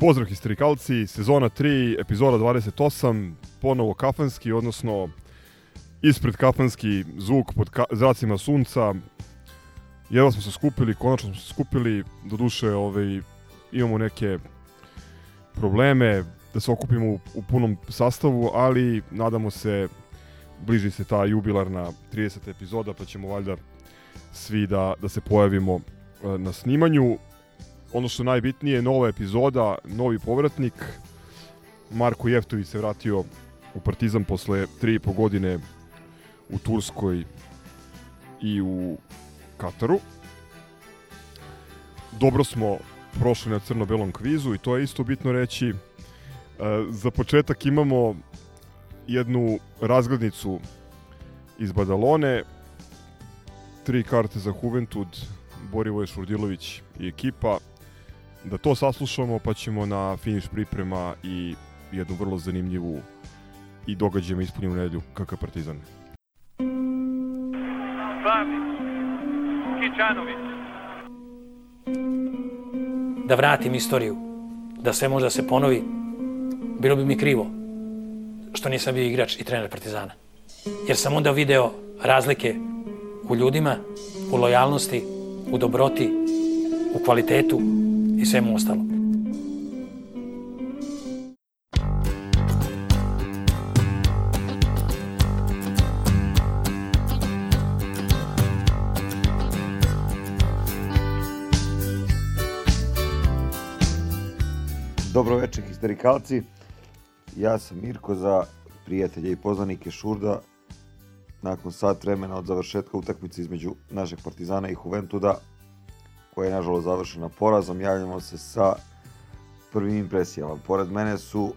Pozdrav histerikalci, sezona 3, epizoda 28, ponovo kafanski, odnosno ispred kafanski zvuk pod ka zracima sunca. Jedva smo se skupili, konačno smo se skupili, do duše ovaj, imamo neke probleme da se okupimo u, u punom sastavu, ali nadamo se, bliži se ta jubilarna 30. epizoda, pa ćemo valjda svi da, da se pojavimo e, na snimanju ono što je najbitnije, nova epizoda, novi povratnik. Marko Jeftović se vratio u Partizan posle 3,5 godine u Turskoj i u Kataru. Dobro smo prošli na crno-belom kvizu i to je isto bitno reći. E, za početak imamo jednu razglednicu iz Badalone, tri karte za Juventud, Borivoje Šurdilović i ekipa, da to saslušamo pa ćemo na finiš priprema i jednu vrlo zanimljivu i događajima ispunjenu nedelju kakav Partizan. Kičanović, da vratim istoriju, da sve može da se ponovi, bilo bi mi krivo što nisam bio igrač i trener Partizana. Jer sam onda video razlike u ljudima, u lojalnosti, u dobroti, u kvalitetu i svemu ostalom. Dobro večer, histerikalci. Ja sam Mirko za prijatelje i poznanike Šurda. Nakon sat vremena od završetka utakmice između našeg Partizana i Juventuda, koja je nažalost završena porazom, javljamo se sa prvim impresijama. Pored mene su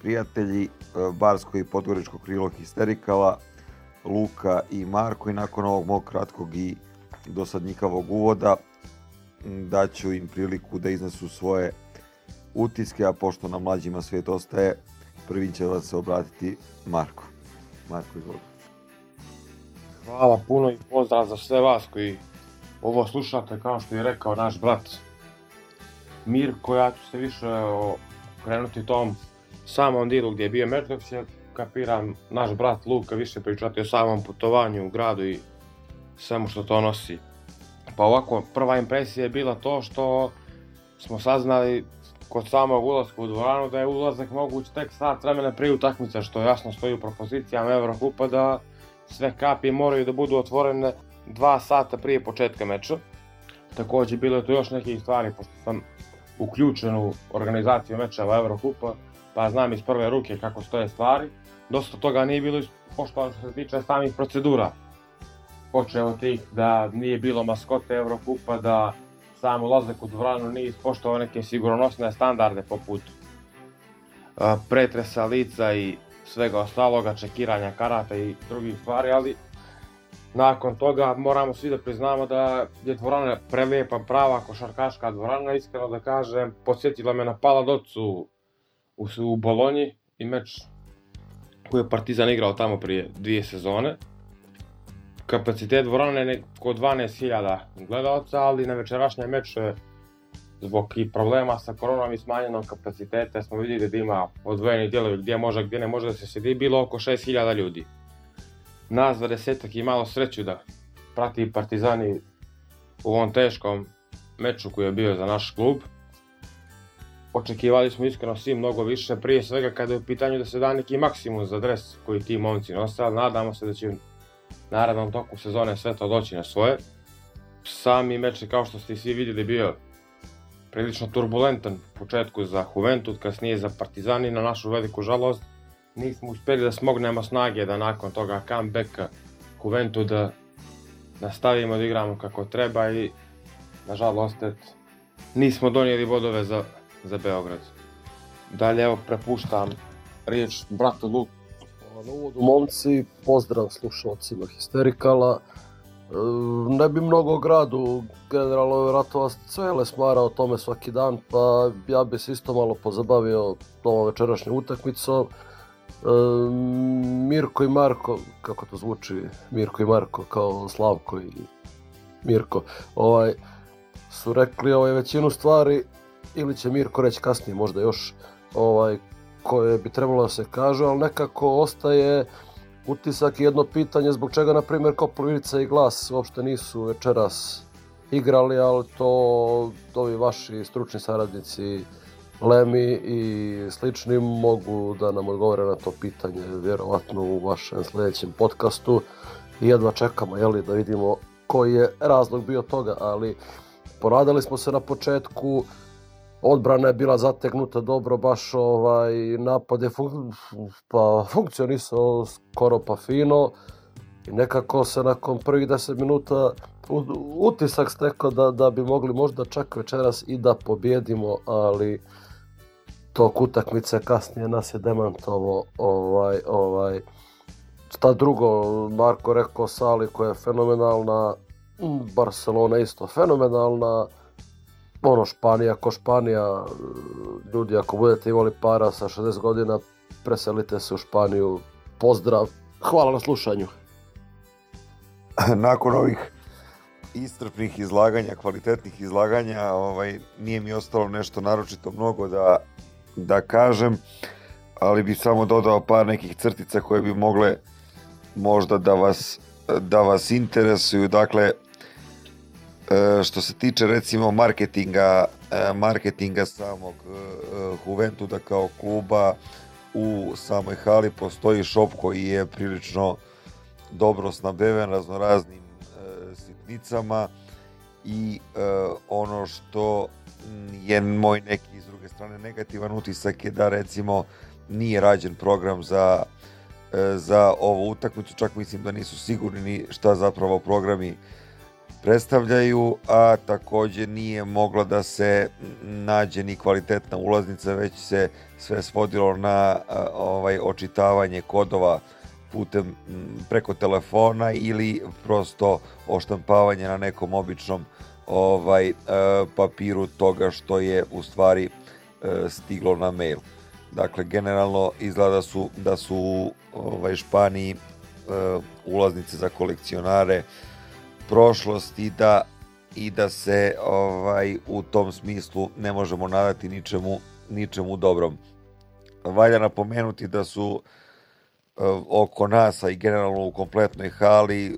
prijatelji e, Barsko i Podgoričko krilo histerikala, Luka i Marko i nakon ovog mog kratkog i dosadnjikavog uvoda daću im priliku da iznesu svoje utiske, a pošto na mlađima svijet ostaje, prvi će vas se obratiti Marko. Marko, izvolite. Hvala puno i pozdrav za sve vas koji ovo slušate, kao što je rekao naš brat Mirko, ja ću se više okrenuti tom samom dilu gdje je bio meč, dok kapiram naš brat Luka više pričati o samom putovanju u gradu i svemu što to nosi. Pa ovako, prva impresija je bila to što smo saznali kod samog ulaska u dvoranu da je ulazak moguć tek sat vremena prije utakmice, što jasno stoji u propozicijama Evrokupa da sve kapije moraju da budu otvorene dva sata prije početka meča. Takođe, bilo je tu još nekih stvari, pošto sam uključen u organizaciju mečeva Evrokupa, pa znam iz prve ruke kako stoje stvari. Dosta toga nije bilo poštovano što se tiče samih procedura. Počeo od tih da nije bilo maskote Evrokupa, da sam ulazak u dvoranu nije ispoštovao neke sigurnosne standarde poput pretresa lica i svega ostaloga, čekiranja karata i drugih stvari, ali Nakon toga moramo svi da priznamo da je dvorana prelijepa, prava košarkaška dvorana, iskreno da kažem, podsjetila me na Paladocu u, u Bolonji i meč koji je Partizan igrao tamo prije dvije sezone. Kapacitet dvorane je oko 12.000 gledalca, ali na večerašnjem meču je zbog i problema sa koronom i smanjenom kapaciteta smo vidjeli da ima odvojeni dijelovi gdje može, gdje ne može da se sedi, bilo oko 6000 ljudi nas dvadesetak i malo sreću da prati Partizani u ovom teškom meču koji je bio za naš klub. Očekivali smo iskreno svi mnogo više, prije svega kada je u pitanju da se da neki maksimum za dres koji ti momci nose, ali nadamo se da će naravnom toku sezone sve to doći na svoje. Sami meč je kao što ste svi vidjeli bio prilično turbulentan početku za Juventud, kasnije za Partizan i na našu veliku žalost nismo uspjeli da smognemo snage da nakon toga comebacka Juventud da nastavimo da igramo kako treba i nažalost et, nismo donijeli bodove za, za Beograd. Dalje evo prepuštam riječ bratu Luku. Momci, pozdrav slušalcima Histerikala. E, Ne bi mnogo gradu, generalno je vjerojatno vas cele smara o tome svaki dan, pa ja bi se isto malo pozabavio ovom večerašnjom utakmicom. Mirko i Marko, kako to zvuči, Mirko i Marko, kao Slavko i Mirko, ovaj, su rekli ovaj, većinu stvari, ili će Mirko reći kasnije možda još, ovaj, koje bi trebalo da se kažu, ali nekako ostaje utisak i jedno pitanje zbog čega, na primjer, Kopolivica i Glas uopšte nisu večeras igrali, ali to ovi vaši stručni saradnici Lemi i slični mogu da nam odgovore na to pitanje vjerovatno u vašem sljedećem podcastu. I jedva čekamo jeli, da vidimo koji je razlog bio toga, ali poradili smo se na početku, odbrana je bila zategnuta dobro, baš ovaj, napad je fun pa, funkcionisao skoro pa fino i nekako se nakon prvih 10 minuta utisak stekao da, da bi mogli možda čak večeras i da pobjedimo, ali tok utakmice kasnije nas je demantovo ovaj, ovaj, šta drugo, Marko rekao Sali koja je fenomenalna, Barcelona isto fenomenalna, ono Španija ko Španija, ljudi ako budete imali para sa 60 godina, preselite se u Španiju, pozdrav, hvala na slušanju. nakon ovih istrpnih izlaganja, kvalitetnih izlaganja, ovaj, nije mi ostalo nešto naročito mnogo da, da kažem, ali bih samo dodao par nekih crtica koje bi mogle možda da vas, da vas interesuju. Dakle, e, što se tiče recimo marketinga, e, marketinga samog e, Juventuda kao kluba u samoj hali postoji shop koji je prilično dobro snabdeven raznoraznim sitnicama i e, ono što je moj neki s druge strane negativan utisak je da recimo nije rađen program za e, za ovu utakmicu, čak mislim da nisu sigurni ni šta zapravo programi predstavljaju, a takođe nije mogla da se nađe ni kvalitetna ulaznica, već se sve svodilo na a, ovaj očitavanje kodova putem preko telefona ili prosto oštampavanje na nekom običnom ovaj e, papiru toga što je u stvari e, stiglo na mail. Dakle generalno izgleda da su da su ovaj Španiji e, ulaznice za kolekcionare prošlost i da i da se ovaj u tom smislu ne možemo nadati ničemu ničemu dobrom. Valja napomenuti da su oko nas, a i generalno u kompletnoj hali, e,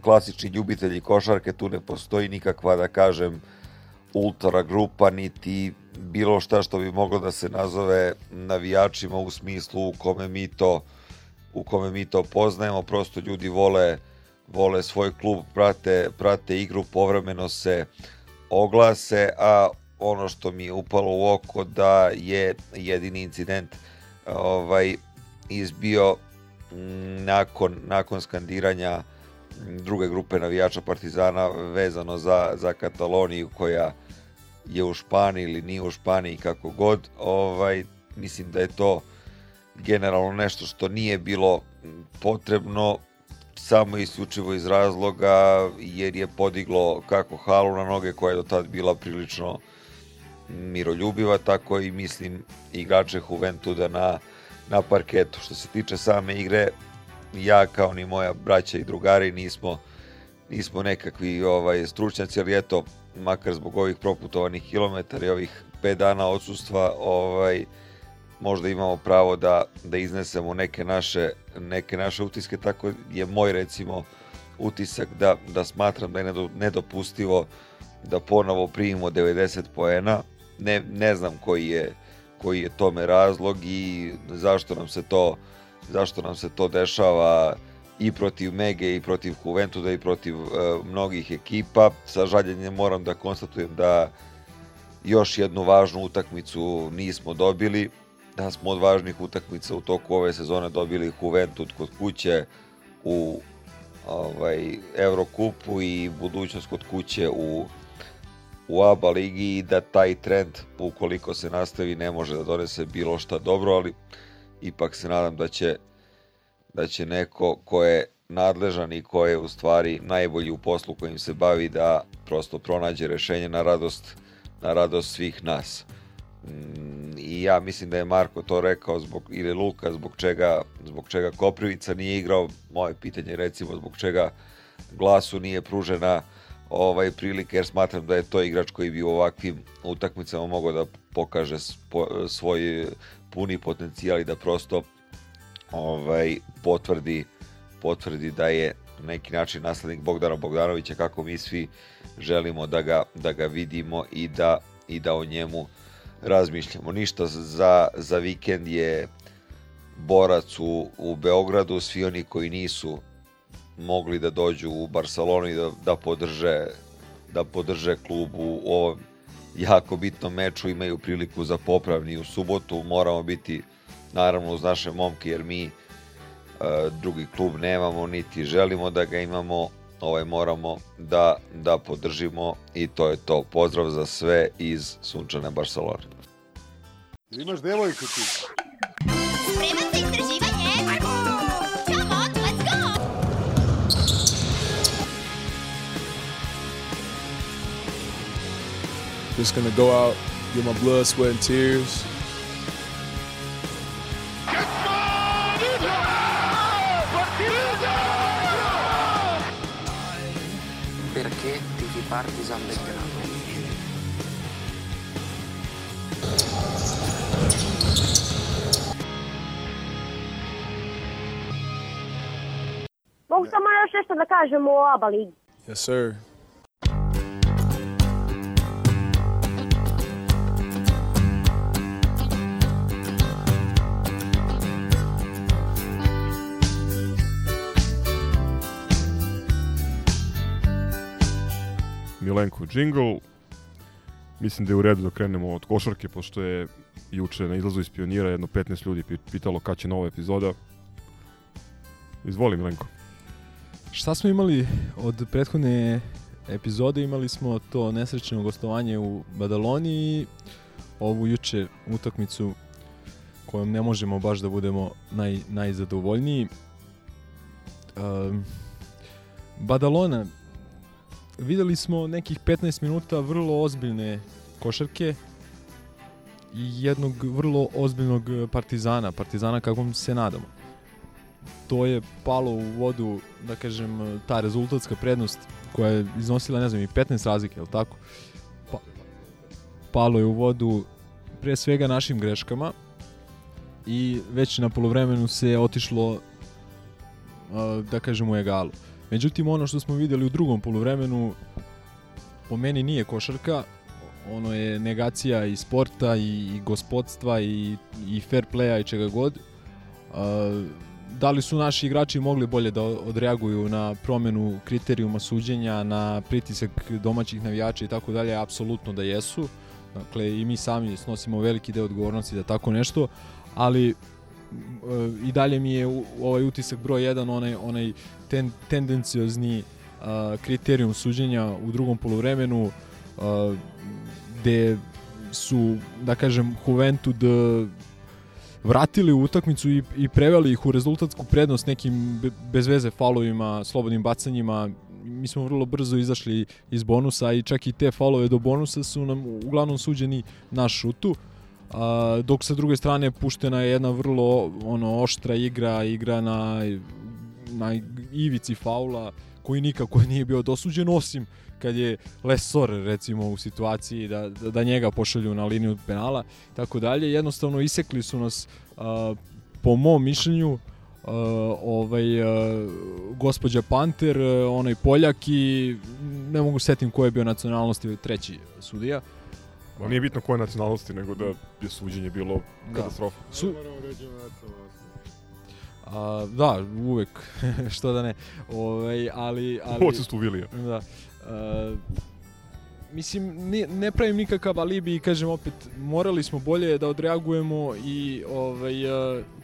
klasični ljubitelji košarke, tu ne postoji nikakva, da kažem, ultra grupa, niti bilo šta što bi moglo da se nazove navijačima u smislu u kome mi to u kome mi to poznajemo, prosto ljudi vole vole svoj klub, prate, prate igru, povremeno se oglase, a ono što mi je upalo u oko da je jedini incident ovaj izbio mm, nakon, nakon skandiranja mm, druge grupe navijača Partizana vezano za, za Kataloniju koja je u Španiji ili nije u Španiji kako god ovaj mislim da je to generalno nešto što nije bilo potrebno samo isključivo iz razloga jer je podiglo kako halu na noge koja je do tad bila prilično miroljubiva, tako i mislim igrače Juventuda na, na parketu. Što se tiče same igre, ja kao ni moja braća i drugari nismo nismo nekakvi ovaj stručnjaci, ali eto, makar zbog ovih proputovanih kilometara i ovih 5 dana odsustva, ovaj, možda imamo pravo da, da iznesemo neke naše, neke naše utiske, tako je moj recimo utisak da, da smatram da je nedo- nedopustivo da ponovo primimo 90 poena. Ne, ne znam koji je, koji je tome razlog i zašto nam se to zašto nam se to dešava i protiv Mege i protiv Juventuda i protiv e, mnogih ekipa. Sa žaljenjem moram da konstatujem da još jednu važnu utakmicu nismo dobili, da smo od važnih utakmica u toku ove sezone dobili Juventud kod kuće u ovaj, Eurokupu i budućnost kod kuće u, u ABA ligi i da taj trend, ukoliko se nastavi, ne može da donese bilo šta dobro, ali ipak se nadam da će, da će neko ko je nadležan i ko je u stvari najbolji u poslu kojim se bavi da prosto pronađe rešenje na radost, na radost svih nas. Mm, I ja mislim da je Marko to rekao zbog ili Luka zbog čega zbog čega Koprivica nije igrao. Moje pitanje je recimo zbog čega Glasu nije pružena ovaj prilike jer smatram da je to igrač koji bi u ovakvim utakmicama mogao da pokaže spo, svoj puni potencijal i da prosto ovaj potvrdi potvrdi da je neki način naslednik Bogdana Bogdanovića kako mi svi želimo da ga, da ga vidimo i da, i da o njemu razmišljamo. Ništa za, za vikend je borac u, u Beogradu, svi oni koji nisu mogli da dođu u Barcelonu i da, da podrže da podrže klub u ovom jako bitnom meču imaju priliku za popravni. U subotu moramo biti naravno uz naše momke jer mi E, drugi klub nemamo niti želimo da ga imamo. Ovaj moramo da da podržimo i to je to. Pozdrav za sve iz sunčane Barcelone. Imaš devojku ti Just gonna go out, get my blood, sweat, and tears. Perché tifi Partizan Belgrado? Mogu samo još nešto da kažem o ABA ligi. Yes, sir. Milenko Jingle. Mislim da je u redu da krenemo od košarke, pošto je juče na izlazu iz pionira jedno 15 ljudi pitalo kad će nova epizoda. Izvoli Milenko. Šta smo imali od prethodne epizode? Imali smo to nesrećno gostovanje u Badaloni i ovu juče utakmicu kojom ne možemo baš da budemo naj, najzadovoljniji. Um, Badalona videli smo nekih 15 minuta vrlo ozbiljne košarke i jednog vrlo ozbiljnog partizana, partizana kakvom se nadamo. To je palo u vodu, da kažem, ta rezultatska prednost koja je iznosila, ne znam, i 15 razlike, je tako? Pa, palo je u vodu pre svega našim greškama i već na polovremenu se otišlo, da kažem, u egalu. Međutim, ono što smo videli u drugom poluvremenu po meni nije košarka, ono je negacija i sporta i, i gospodstva i, i fair playa i čega god. Da li su naši igrači mogli bolje da odreaguju na promenu kriterijuma suđenja, na pritisak domaćih navijača i tako dalje, apsolutno da jesu. Dakle, i mi sami snosimo veliki deo odgovornosti da tako nešto, ali i dalje mi je ovaj utisak broj 1 onaj onaj ten, tendenciozni uh, kriterijum suđenja u drugom poluvremenu uh, gde su da kažem Juventud vratili u utakmicu i, i preveli ih u rezultatsku prednost nekim bez veze faulovima, slobodnim bacanjima. Mi smo vrlo brzo izašli iz bonusa i čak i te faulove do bonusa su nam uglavnom suđeni na šutu. A, dok sa druge strane puštena je jedna vrlo ono oštra igra, igra na, na ivici faula koji nikako nije bio dosuđen osim kad je Lesor recimo u situaciji da, da, da njega pošalju na liniju penala tako dalje jednostavno isekli su nas a, po mom mišljenju uh, ovaj uh, gospođa Panter, uh, onaj Poljak i ne mogu setim ko je bio nacionalnosti treći sudija. Ma nije bitno koje nacionalnosti, nego da je suđenje bilo da. katastrofa. Su... A, da, uvek, što da ne. Ovaj, ali, ali... Ovo se stuvili. Da. A, Mislim, ne, ne pravim nikakav alibi i kažem opet, morali smo bolje da odreagujemo i ovaj,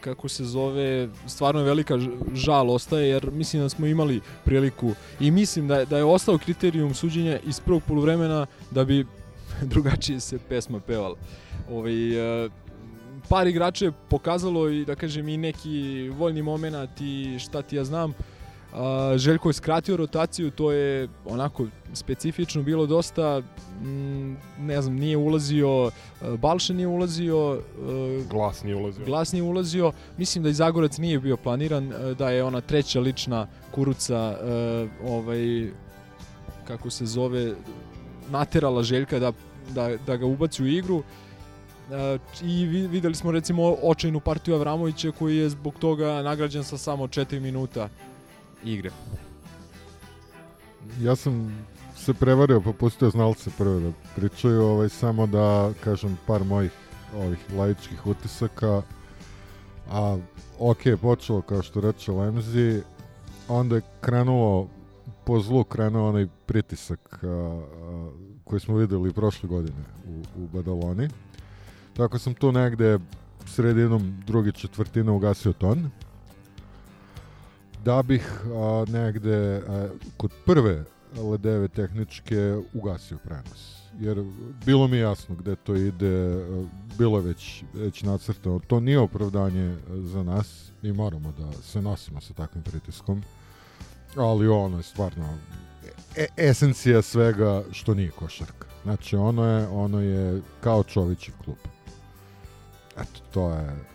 kako se zove, stvarno je velika žal ostaje jer mislim da smo imali priliku i mislim da, je- da je ostao kriterijum suđenja iz prvog poluvremena da bi drugačije se pesma pevala. Ovaj, par igrača je pokazalo i da kažem i neki voljni moment i šta ti ja znam. A, Željko je skratio rotaciju, to je onako specifično bilo dosta, mm, ne znam, nije ulazio, e, Balša nije ulazio, e, Glas nije ulazio. Glas nije ulazio. Mislim da i Zagorac nije bio planiran, e, da je ona treća lična kuruca, ovaj, kako se zove, naterala Željka da, da, da ga ubaci u igru. E, I vi- videli smo recimo očajnu partiju Avramovića koji je zbog toga nagrađen sa samo 4 minuta igre. Ja sam se prevario pa pustio znalce prvo da pričaju, ovaj, samo da kažem par mojih ovih laičkih utisaka. A ok, počelo kao što reče Lemzi, onda je krenulo po zlu krenuo onaj pritisak a, a, koji smo videli prošle godine u, u Badaloni. Tako sam tu negde sredinom druge četvrtine ugasio ton da bih a, negde a, kod prve ledeve tehničke ugasio prenos. Jer bilo mi jasno gde to ide, a, bilo je već, već nacrtano. To nije opravdanje za nas i moramo da se nosimo sa takvim pritiskom. Ali ono je stvarno e esencija svega što nije košarka. Znači ono je, ono je kao Čovićev klub. Eto, to je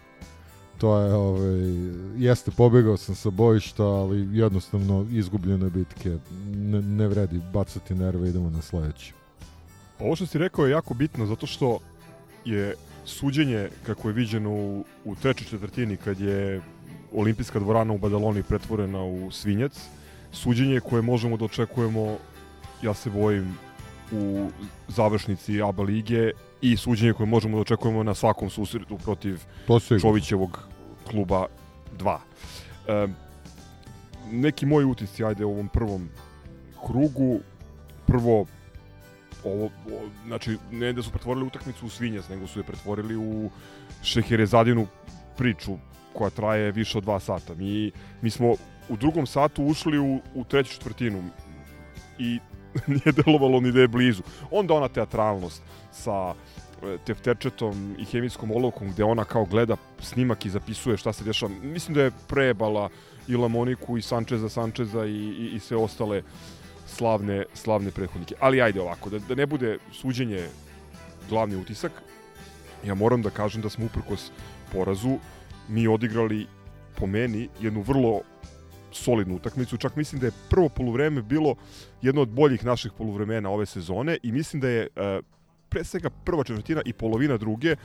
to je, ovaj, jeste, pobegao sam sa bojišta, ali jednostavno izgubljene bitke, ne, ne vredi bacati nerve, idemo na sledeću. Ovo što si rekao je jako bitno zato što je suđenje kako je viđeno u, u trećoj četvrtini kad je olimpijska dvorana u Badaloni pretvorena u svinjac, suđenje koje možemo da očekujemo, ja se bojim, u završnici ABA lige i suđenje koje možemo da očekujemo na svakom susretu protiv. Čovićevog kluba 2. E, neki moji utisci, ajde, u ovom prvom krugu. Prvo, ovo, o, znači, ne da su pretvorili utakmicu u svinjac, nego su je pretvorili u šeherezadinu priču koja traje više od dva sata. Mi, mi smo u drugom satu ušli u, u treću četvrtinu i nije delovalo ni da je blizu. Onda ona teatralnost sa e, tefterčetom i hemijskom olovkom gde ona kao gleda snimak i zapisuje šta se dešava. Mislim da je prebala i Lamoniku i Sančeza Sančeza i, i, i sve ostale slavne, slavne prethodnike. Ali ajde ovako, da, da ne bude suđenje glavni utisak, ja moram da kažem da smo uprkos porazu mi odigrali po meni jednu vrlo solidnu utakmicu, čak mislim da je prvo poluvreme bilo jedno od boljih naših poluvremena ove sezone i mislim da je e, pre svega prva četvrtina i polovina druge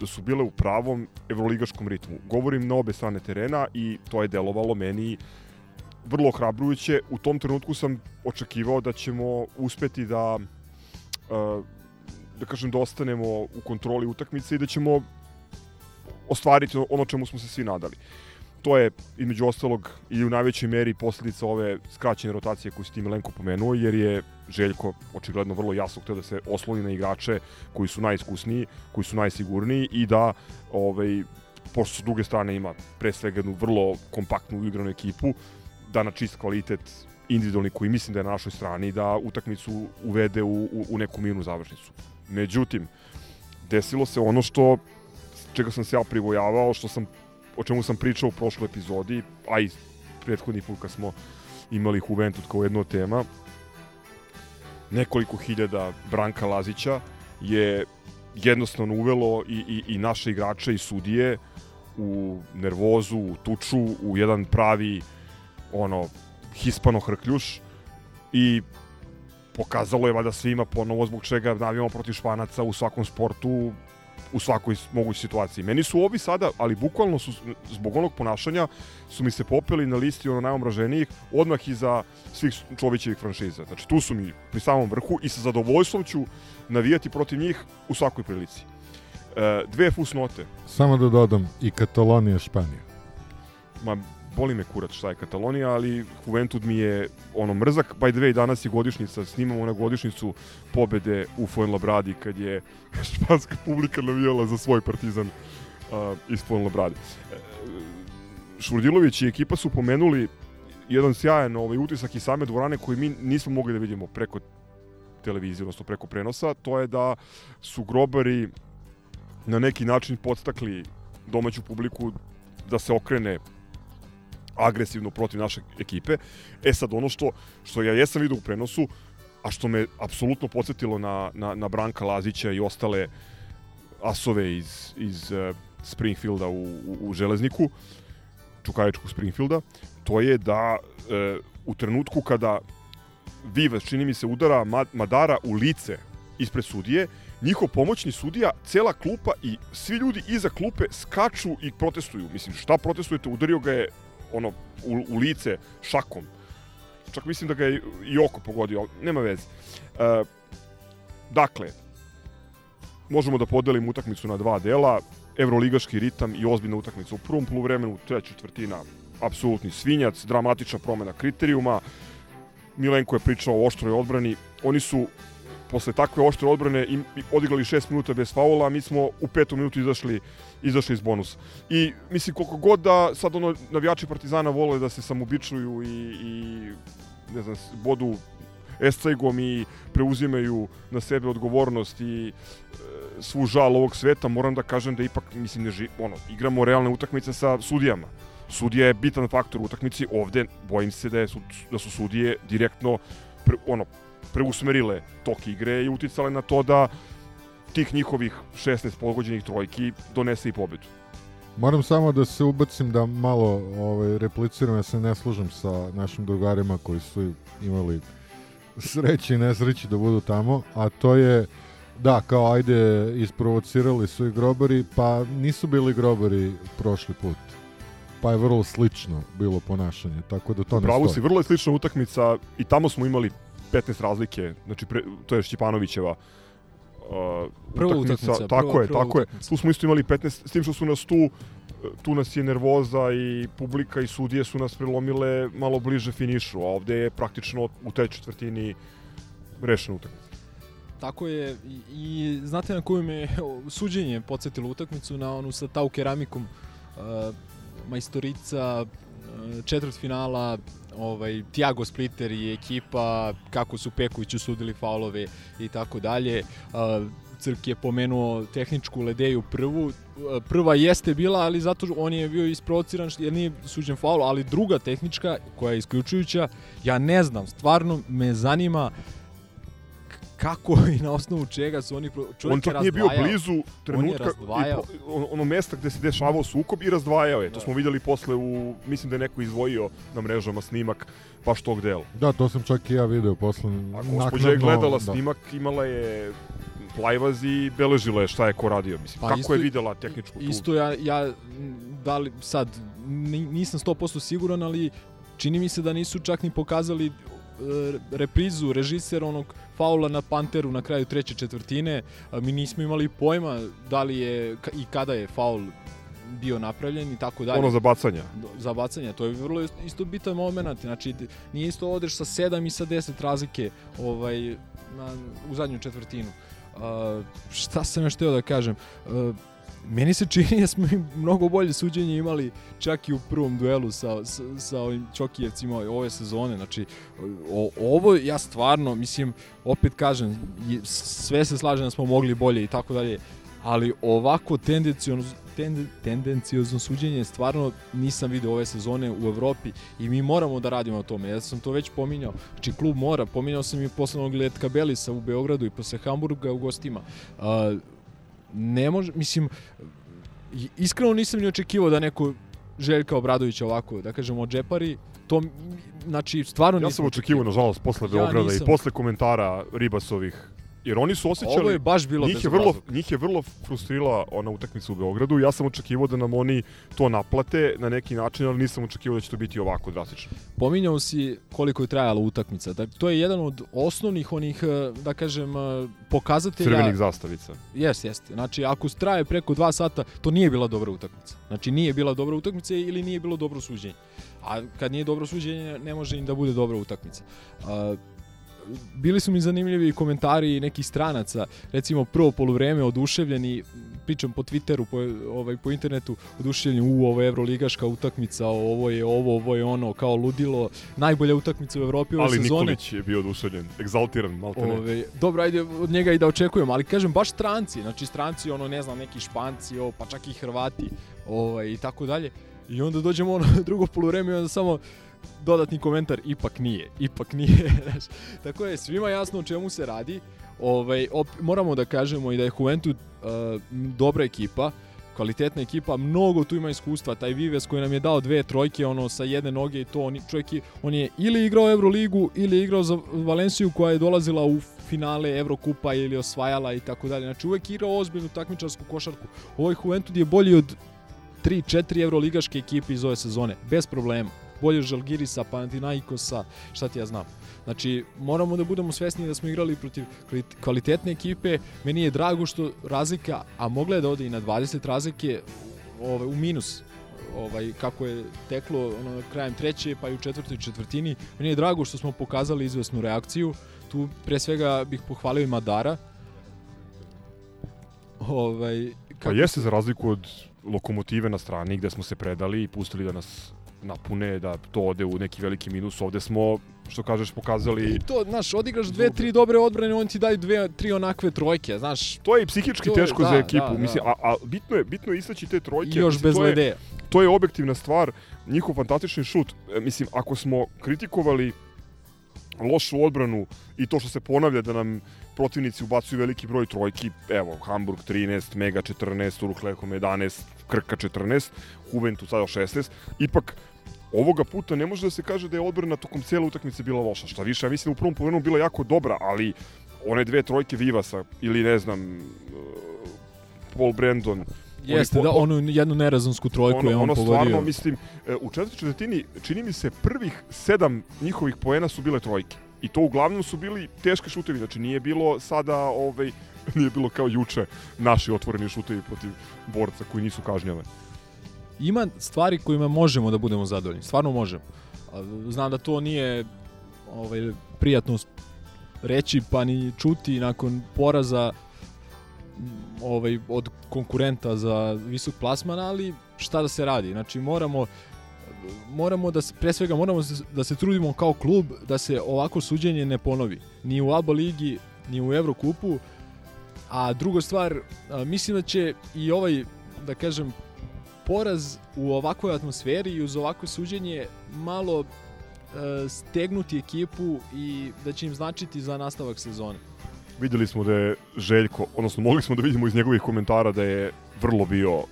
da su bile u pravom evroligaškom ritmu. Govorim na obe strane terena i to je delovalo meni vrlo ohrabrujuće. U tom trenutku sam očekivao da ćemo uspeti da e, da kažem da ostanemo u kontroli utakmice i da ćemo ostvariti ono čemu smo se svi nadali. To je, između ostalog, i u najvećoj meri posledica ove skraćene rotacije koju si ti Milenko pomenuo, jer je Željko očigledno vrlo jasno htio da se osloni na igrače koji su najiskusniji, koji su najsigurniji i da, ovaj, pošto s druge strane ima pre svega jednu vrlo kompaktnu igranu ekipu, da na čist kvalitet individualni koji mislim da je na našoj strani da utakmicu uvede u, u, u neku mirnu završnicu. Međutim, desilo se ono što čega sam se ja privojavao, što sam o čemu sam pričao u prošloj epizodi, a i prethodni put kad smo imali Juventud kao jednu od tema, nekoliko hiljada Branka Lazića je jednostavno uvelo i, i, i naše igrače i sudije u nervozu, u tuču, u jedan pravi ono hispano hrkljuš i pokazalo je valjda svima ponovo zbog čega navijamo protiv Španaca u svakom sportu u svakoj mogućoj situaciji. Meni su ovi sada, ali bukvalno su zbog onog ponašanja su mi se popeli na listi ono najomraženijih odmah iza svih Čovićevih franšiza. Znači tu su mi pri samom vrhu i sa zadovoljstvom ću navijati protiv njih u svakoj prilici. E, dve fusnote. Samo da dodam, i Katalonija Španija. Ma, boli me kurac šta je Katalonija, ali Juventud mi je ono mrzak. By the way, danas je godišnjica, snimamo na godišnjicu pobede u Fuenlabradi kad je španska publika navijala za svoj partizan uh, iz Fuenlabradi. E, Šurdilović i ekipa su pomenuli jedan sjajan ovaj, utisak i same dvorane koji mi nismo mogli da vidimo preko televizije, odnosno preko prenosa, to je da su grobari na neki način podstakli domaću publiku da se okrene agresivno protiv naše ekipe. E sad ono što, što ja jesam vidio u prenosu, a što me apsolutno podsjetilo na, na, na Branka Lazića i ostale asove iz, iz uh, Springfielda u, u, u Železniku, Čukajičkog Springfielda, to je da uh, u trenutku kada Vives, čini mi se, udara Madara u lice ispred sudije, njihov pomoćni sudija, cela klupa i svi ljudi iza klupe skaču i protestuju. Mislim, šta protestujete? Udario ga je ono, u, u lice šakom. Čak mislim da ga je i oko pogodio, ali nema veze. E, dakle, možemo da podelimo utakmicu na dva dela, evroligaški ritam i ozbiljna utakmica u prvom poluvremenu, treća četvrtina, apsolutni svinjac, dramatična promena kriterijuma, Milenko je pričao o oštroj odbrani, oni su posle takve oštre odbrane im, odigrali 6 minuta bez faula, mi smo u petom minutu izašli, izašli iz bonusa. I mislim koliko god da sad ono navijači Partizana vole da se samobičuju i, i ne znam, bodu escegom i preuzimaju na sebe odgovornost i e, svu žal ovog sveta, moram da kažem da ipak, mislim, ne ži, ono, igramo realne utakmice sa sudijama. Sudija je bitan faktor u utakmici, ovde bojim se da, je, da su sudije direktno pre, ono, preusmerile tok igre i uticale na to da tih njihovih 16 pogođenih trojki donese i pobedu. Moram samo da se ubacim da malo ovaj, repliciram, ja se ne služam sa našim drugarima koji su imali sreće i nesreće da budu tamo, a to je da, kao ajde, isprovocirali su i grobari, pa nisu bili grobari prošli put. Pa je vrlo slično bilo ponašanje, tako da to Pravo ne stoji. si, vrlo je slična utakmica i tamo smo imali 15 razlike, znači pre, to je Šćipanovićeva uh, Prva utakmica, utakmica, tako prva- je, prva tako je. utakmica. Tu smo isto imali 15, s tim što su nas tu tu nas je nervoza i publika i sudije su nas prelomile malo bliže finišu, a ovde je praktično u tej četvrtini rešena utakmica. Tako je i, i znate na koju me suđenje podsjetilo utakmicu na onu sa tau keramikom uh, majstorica uh, četvrt finala ovaj Tiago Splitter i ekipa kako su Pekoviću sudili faulove i tako dalje. Crk je pomenuo tehničku ledeju prvu. Prva jeste bila, ali zato on je bio isprovociran jer nije suđen faul, ali druga tehnička koja je isključujuća, ja ne znam, stvarno me zanima kako i na osnovu čega su oni čovjek on je čak nije bio razdvajao. blizu On trenutka i razdvajao. pro- ono, ono mesta gde se dešavao sukob i razdvajao je. To smo videli posle u, mislim da je neko izdvojio na mrežama snimak baš tog dela. Da, to sam čak i ja video posle. A gospođa je gledala snimak, imala je plajvaz i beležila je šta je ko radio. Mislim, Pa kako isto- je videla tehničku tu? Isto ja, ja da li sad, ni- nisam 100% siguran, ali čini mi se da nisu čak ni pokazali reprizu režiser onog faula na Panteru na kraju treće četvrtine. A Mi nismo imali pojma da li je i kada je faul bio napravljen i tako dalje. Ono za bacanja. Za bacanje, to je vrlo ist- isto bitan moment, znači nije isto odeš sa 7 i sa 10 razlike ovaj, na, u zadnju četvrtinu. Uh, šta sam još hteo da kažem? Uh, meni se čini da smo mnogo bolje suđenje imali čak i u prvom duelu sa, sa, sa ovim Čokijevcima ove sezone. Znači, o, ovo ja stvarno, mislim, opet kažem, sve se slažem da smo mogli bolje i tako dalje, ali ovako tendencijozno, tende, tendencijozno suđenje stvarno nisam video ove sezone u Evropi i mi moramo da radimo na tome. Ja sam to već pominjao. Znači, klub mora. Pominjao sam i posle onog Letka Belisa u Beogradu i posle Hamburga u gostima. A, ne može, mislim, i- iskreno nisam ni očekivao da neko Željka Obradovića ovako, da kažemo, džepari. To, znači, stvarno Ja nisam sam očekivao, nažalost, posle Ja Beograda i nisam. posle komentara Ribasovih Jer oni su osjećali... Ovo je baš bilo njih je vrlo, bezobrazluk. njih je vrlo frustrirala ona utakmica u Beogradu. Ja sam očekivao da nam oni to naplate na neki način, ali nisam očekivao da će to biti ovako drastično. Pominjao si koliko je trajala utakmica. Da, to je jedan od osnovnih onih, eh, da kažem, eh, pokazatelja... Crvenih zastavica. Jeste, jeste. Znači, ako traje preko dva sata, to nije bila dobra utakmica. Znači, nije bila dobra utakmica ili nije bilo dobro suđenje. A kad nije dobro suđenje, ne može im da bude dobra utakmica. A, bili su mi zanimljivi komentari nekih stranaca, recimo prvo poluvreme oduševljeni, pričam po Twitteru, po, ovaj, po internetu, oduševljeni, u, ovo je evroligaška utakmica, ovo je ovo, ovo je ono, kao ludilo, najbolja utakmica u Evropi ove Ali sezone. Nikolić je bio oduševljen, egzaltiran, malte ne. Ove, dobro, ajde od njega i da očekujemo, ali kažem baš stranci, znači stranci, ono ne znam, neki Španci, o, pa čak i Hrvati, ovaj, i tako dalje. I onda dođemo ono drugo poluvreme i onda samo dodatni komentar, ipak nije, ipak nije. tako je, svima jasno o čemu se radi. Ovaj, op, moramo da kažemo i da je Juventud uh, dobra ekipa, kvalitetna ekipa, mnogo tu ima iskustva, taj Vives koji nam je dao dve trojke ono sa jedne noge i to on, čovjek je, on je ili igrao Euroligu ili igrao za Valenciju koja je dolazila u finale Evrokupa ili osvajala i tako dalje. Znači uvek igrao ozbiljnu takmičarsku košarku. Ovaj Juventud je bolji od 3-4 evroligaške ekipe iz ove sezone, bez problema. Bolje Žalgirisa, Panathinaikosa, šta ti ja znam. Znači, moramo da budemo svesni da smo igrali protiv kvali- kvalitetne ekipe. Meni je drago što razlika, a mogla je da ode i na 20 razlike ovaj, u minus ovaj kako je teklo ono krajem treće pa i u četvrtoj četvrtini. Meni je drago što smo pokazali izvesnu reakciju. Tu pre svega bih pohvalio i Madara. Ovaj Pa jeste za razliku od lokomotive na strani gde smo se predali i pustili da nas napune, da to ode u neki veliki minus. Ovde smo, što kažeš, pokazali... I to, znaš, odigraš dve, tri dobre odbrane, on ti daju dve, tri onakve trojke, znaš. To je i psihički To teško da, za ekipu. da, da. Mislim, a, a bitno je bitno je istaći te trojke. I još Mislim, bez to je- ledeja. To je objektivna stvar, njihov fantastični šut. E, Mislim, ako smo kritikovali lošu odbranu i to što se ponavlja da nam protivnici ubacuju veliki broj trojki, evo, Hamburg 13, Mega 14, Uruklekom 11, Krka 14, Juventus sada 16, ipak ovoga puta ne može da se kaže da je odbrana tokom cijele utakmice bila loša. Šta više, ja mislim da u prvom povremenu bila jako dobra, ali one dve trojke Vivasa ili ne znam uh, Paul Brandon Jeste, po- da, onu jednu nerazumsku trojku ono, je on ono pogodio. stvarno, mislim, e, u četvrtoj četvrtini čini mi se prvih sedam njihovih poena su bile trojke. I to uglavnom su bili teški šutevi, znači nije bilo sada, ovaj, nije bilo kao juče naši otvoreni šutevi protiv borca koji nisu kažnjavani. Ima stvari kojima možemo da budemo zadovoljni, stvarno možemo. Znam da to nije ovaj, prijatno reći pa ni čuti nakon poraza ovaj, od konkurenta za visok plasman, ali šta da se radi? Znači moramo moramo da se, pre svega moramo da se trudimo kao klub da se ovako suđenje ne ponovi. Ni u ABA ligi, ni u Evrokupu. A druga stvar, mislim da će i ovaj, da kažem, poraz u ovakvoj atmosferi i uz ovako suđenje malo e, stegnuti ekipu i da će im značiti za nastavak sezone. Videli smo da je Željko, odnosno mogli smo da vidimo iz njegovih komentara da je vrlo bio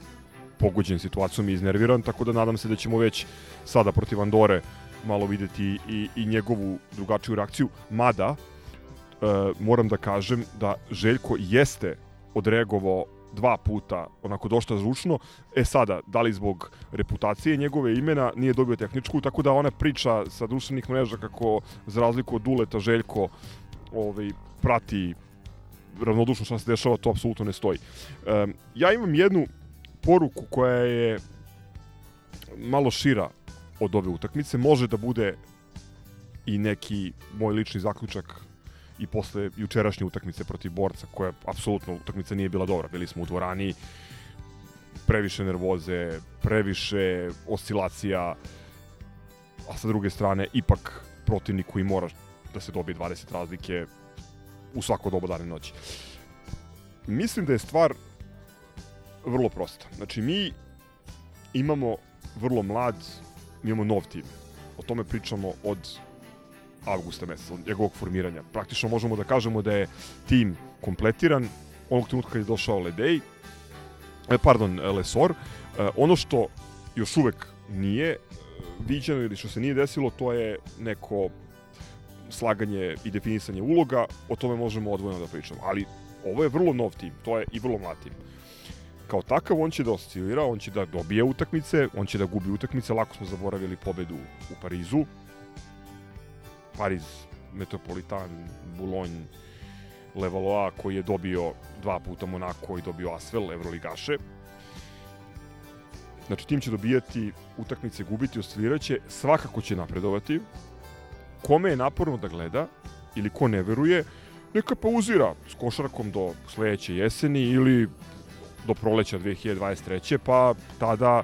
pogođen situacijom i iznerviran, tako da nadam se da ćemo već sada protiv Andore malo videti i, i njegovu drugačiju reakciju. Mada, e, moram da kažem da Željko jeste odreagovao dva puta onako dosta zvučno. E sada, da li zbog reputacije njegove imena nije dobio tehničku, tako da ona priča sa društvenih mreža kako za razliku od Duleta Željko ovaj, prati ravnodušno šta se dešava, to apsolutno ne stoji. Um, ja imam jednu poruku koja je malo šira od ove utakmice. Može da bude i neki moj lični zaključak i posle jučerašnje utakmice protiv borca, koja apsolutno utakmica nije bila dobra. Bili smo u dvorani, previše nervoze, previše oscilacija, a sa druge strane ipak protivnik koji mora da se dobije 20 razlike u svako doba dane noći. Mislim da je stvar vrlo prosta. Znači, mi imamo vrlo mlad, mi imamo nov tim. O tome pričamo od avgusta meseca, od njegovog formiranja. Praktično možemo da kažemo da je tim kompletiran onog trenutka kad je došao Ledej, e, pardon, Lesor. E, ono što još uvek nije e, viđeno ili što se nije desilo, to je neko slaganje i definisanje uloga, o tome možemo odvojeno da pričamo. Ali ovo je vrlo nov tim, to je i vrlo mlad tim. Kao takav on će da oscilira, on će da dobije utakmice, on će da gubi utakmice, lako smo zaboravili pobedu u Parizu. Pariz, Metropolitan, Boulogne, Levallois koji je dobio dva puta Monako i dobio Asvel, Evroligaše. Znači, tim će dobijati utakmice, gubiti, osciliraće, svakako će napredovati. Kome je naporno da gleda, ili ko ne veruje, neka pauzira s košarkom do sledeće jeseni ili do proleća 2023. pa tada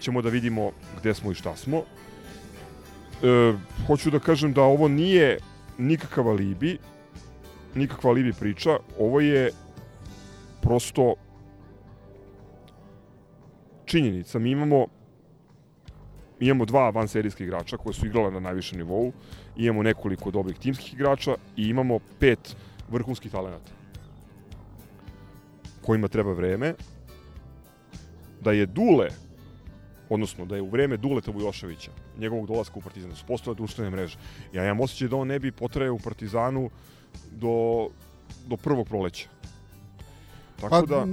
ćemo da vidimo gde smo i šta smo. E, hoću da kažem da ovo nije nikakav alibi, nikakva alibi priča, ovo je prosto činjenica. Mi imamo imamo dva vanserijska igrača koji su igrala na najvišem nivou, imamo nekoliko dobrih timskih igrača i imamo pet vrhunskih talenata kojima treba vreme da je Dule odnosno da je u vreme Duleta Vujoševića, njegovog dolaska u Partizan, da su postale društvene mreže. Ja imam osjećaj da on ne bi potrajao u Partizanu do, do prvog proleća. Tako Pa, da...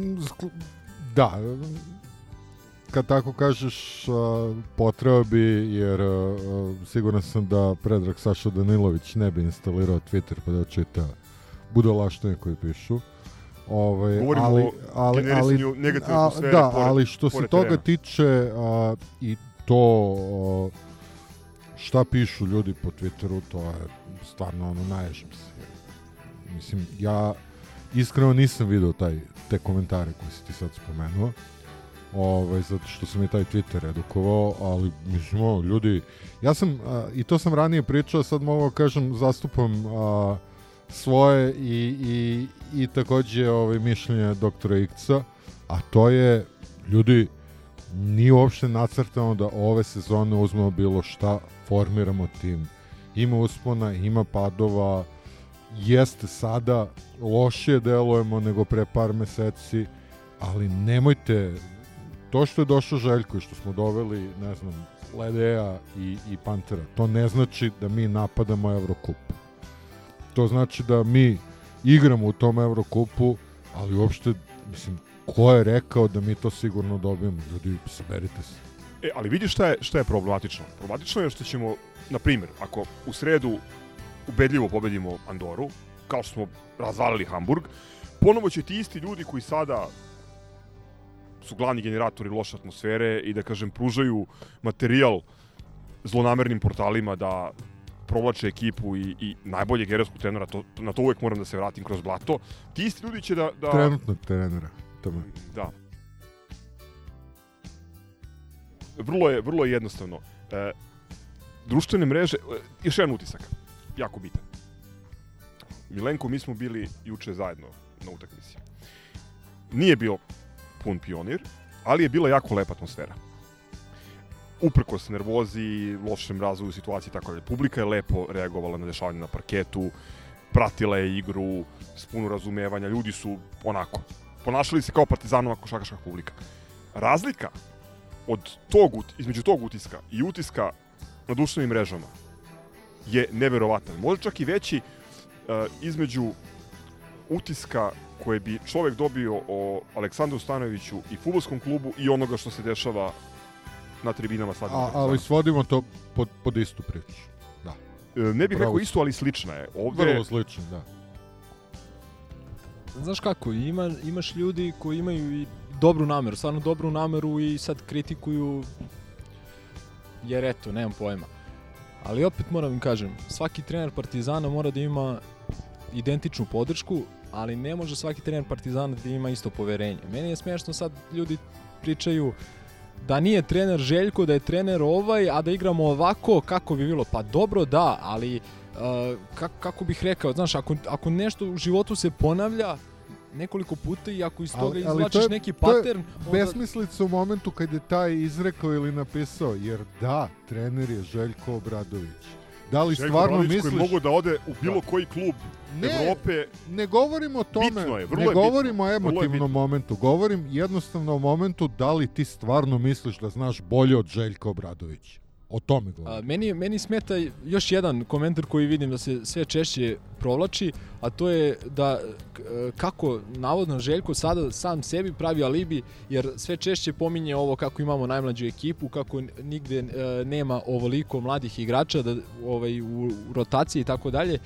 da, kad tako kažeš, potreo bi, jer siguran sam da Predrag Saša Danilović ne bi instalirao Twitter pa da čita budalaštine koje pišu. Ovaj, Govorimo ali, o ali, ali, negativne atmosfere Da, pored- ali što se toga terena. tiče a, i to a, šta pišu ljudi po Twitteru, to je stvarno ono, naježim se. Mislim, ja iskreno nisam video taj, te komentare koje si ti sad spomenuo, ovaj, zato što sam je taj Twitter edukovao, ali mislim, ovo, ljudi, ja sam, a, i to sam ranije pričao, sad mogu da kažem, zastupam a, svoje i, i, i takođe ovaj, mišljenje doktora Ikca, a to je, ljudi, nije uopšte nacrtano da ove sezone uzmemo bilo šta, formiramo tim. Ima uspona, ima padova, jeste sada lošije delujemo nego pre par meseci, ali nemojte to što je došao Željko i što smo doveli, ne znam, Ledeja i, i Pantera, to ne znači da mi napadamo Evrokup. To znači da mi igramo u tom Evrokupu, ali uopšte, mislim, ko je rekao da mi to sigurno dobijemo? Ljudi, saberite se. E, ali vidiš šta je, šta je problematično? Problematično je što ćemo, na primjer, ako u sredu ubedljivo pobedimo Andoru, kao što smo razvalili Hamburg, ponovo će ti isti ljudi koji sada su glavni generatori loše atmosfere i da kažem pružaju materijal zlonamernim portalima da provlače ekipu i, i najboljeg gerovskog trenera, to, na to uvek moram da se vratim kroz blato. Ti isti ljudi će da... da Trenutnog trenera. Tome. Da. Vrlo je, vrlo je jednostavno. E, društvene mreže, e, još jedan utisak, jako bitan. Milenko, mi smo bili juče zajedno na utakmici. Nije bio pun pionir, ali je bila jako lepa atmosfera. Uprkos nervozi, lošem razvoju situacije i tako dalje. Publika je lepo reagovala na dešavanje na parketu, pratila je igru s puno razumevanja, ljudi su onako ponašali se kao partizanova košarkaška publika. Razlika od tog, između tog utiska i utiska na društvenim mrežama je neverovatan. Možda čak i veći uh, između utiska koje bi čovek dobio o Aleksandru Stanoviću i futbolskom klubu i onoga što se dešava na tribinama stadiona. A, ali svodimo to pod, pod istu priču. Da. E, ne bih Pravo rekao si. isto, ali slična je. Ovde, Vrlo slično, da. Znaš kako, ima, imaš ljudi koji imaju i dobru nameru, stvarno dobru nameru i sad kritikuju jer eto, nemam pojma. Ali opet moram im kažem, svaki trener Partizana mora da ima identičnu podršku, ali ne može svaki trener Partizana da ima isto poverenje. Meni je smiješno sad ljudi pričaju da nije trener Željko, da je trener ovaj, a da igramo ovako, kako bi bilo? Pa dobro da, ali uh, kako, kako bih rekao, znaš, ako, ako nešto u životu se ponavlja nekoliko puta i ako iz toga Ali- ali izvlačiš to je- neki to je onda... Besmislica u momentu kad je taj izrekao ili napisao, jer da, trener je Željko Obradović. Da li Željko stvarno Obradović misliš... koji mogu da ode u bilo Da. koji klub Ne, Evrope, ne govorim o tome, Bitno je, vrlo ne je bitno, govorim o bitno. emotivnom momentu, govorim jednostavno o momentu da li ti stvarno misliš da znaš bolje od Željka Obradovića. O tome govorim. A, meni, meni smeta još jedan komentar koji vidim da se sve češće provlači, a to je da k- kako navodno Željko sada sam sebi pravi alibi, jer sve češće pominje ovo kako imamo najmlađu ekipu, kako nigde e, nema ovoliko mladih igrača da, ovaj, u, rotaciji i tako dalje.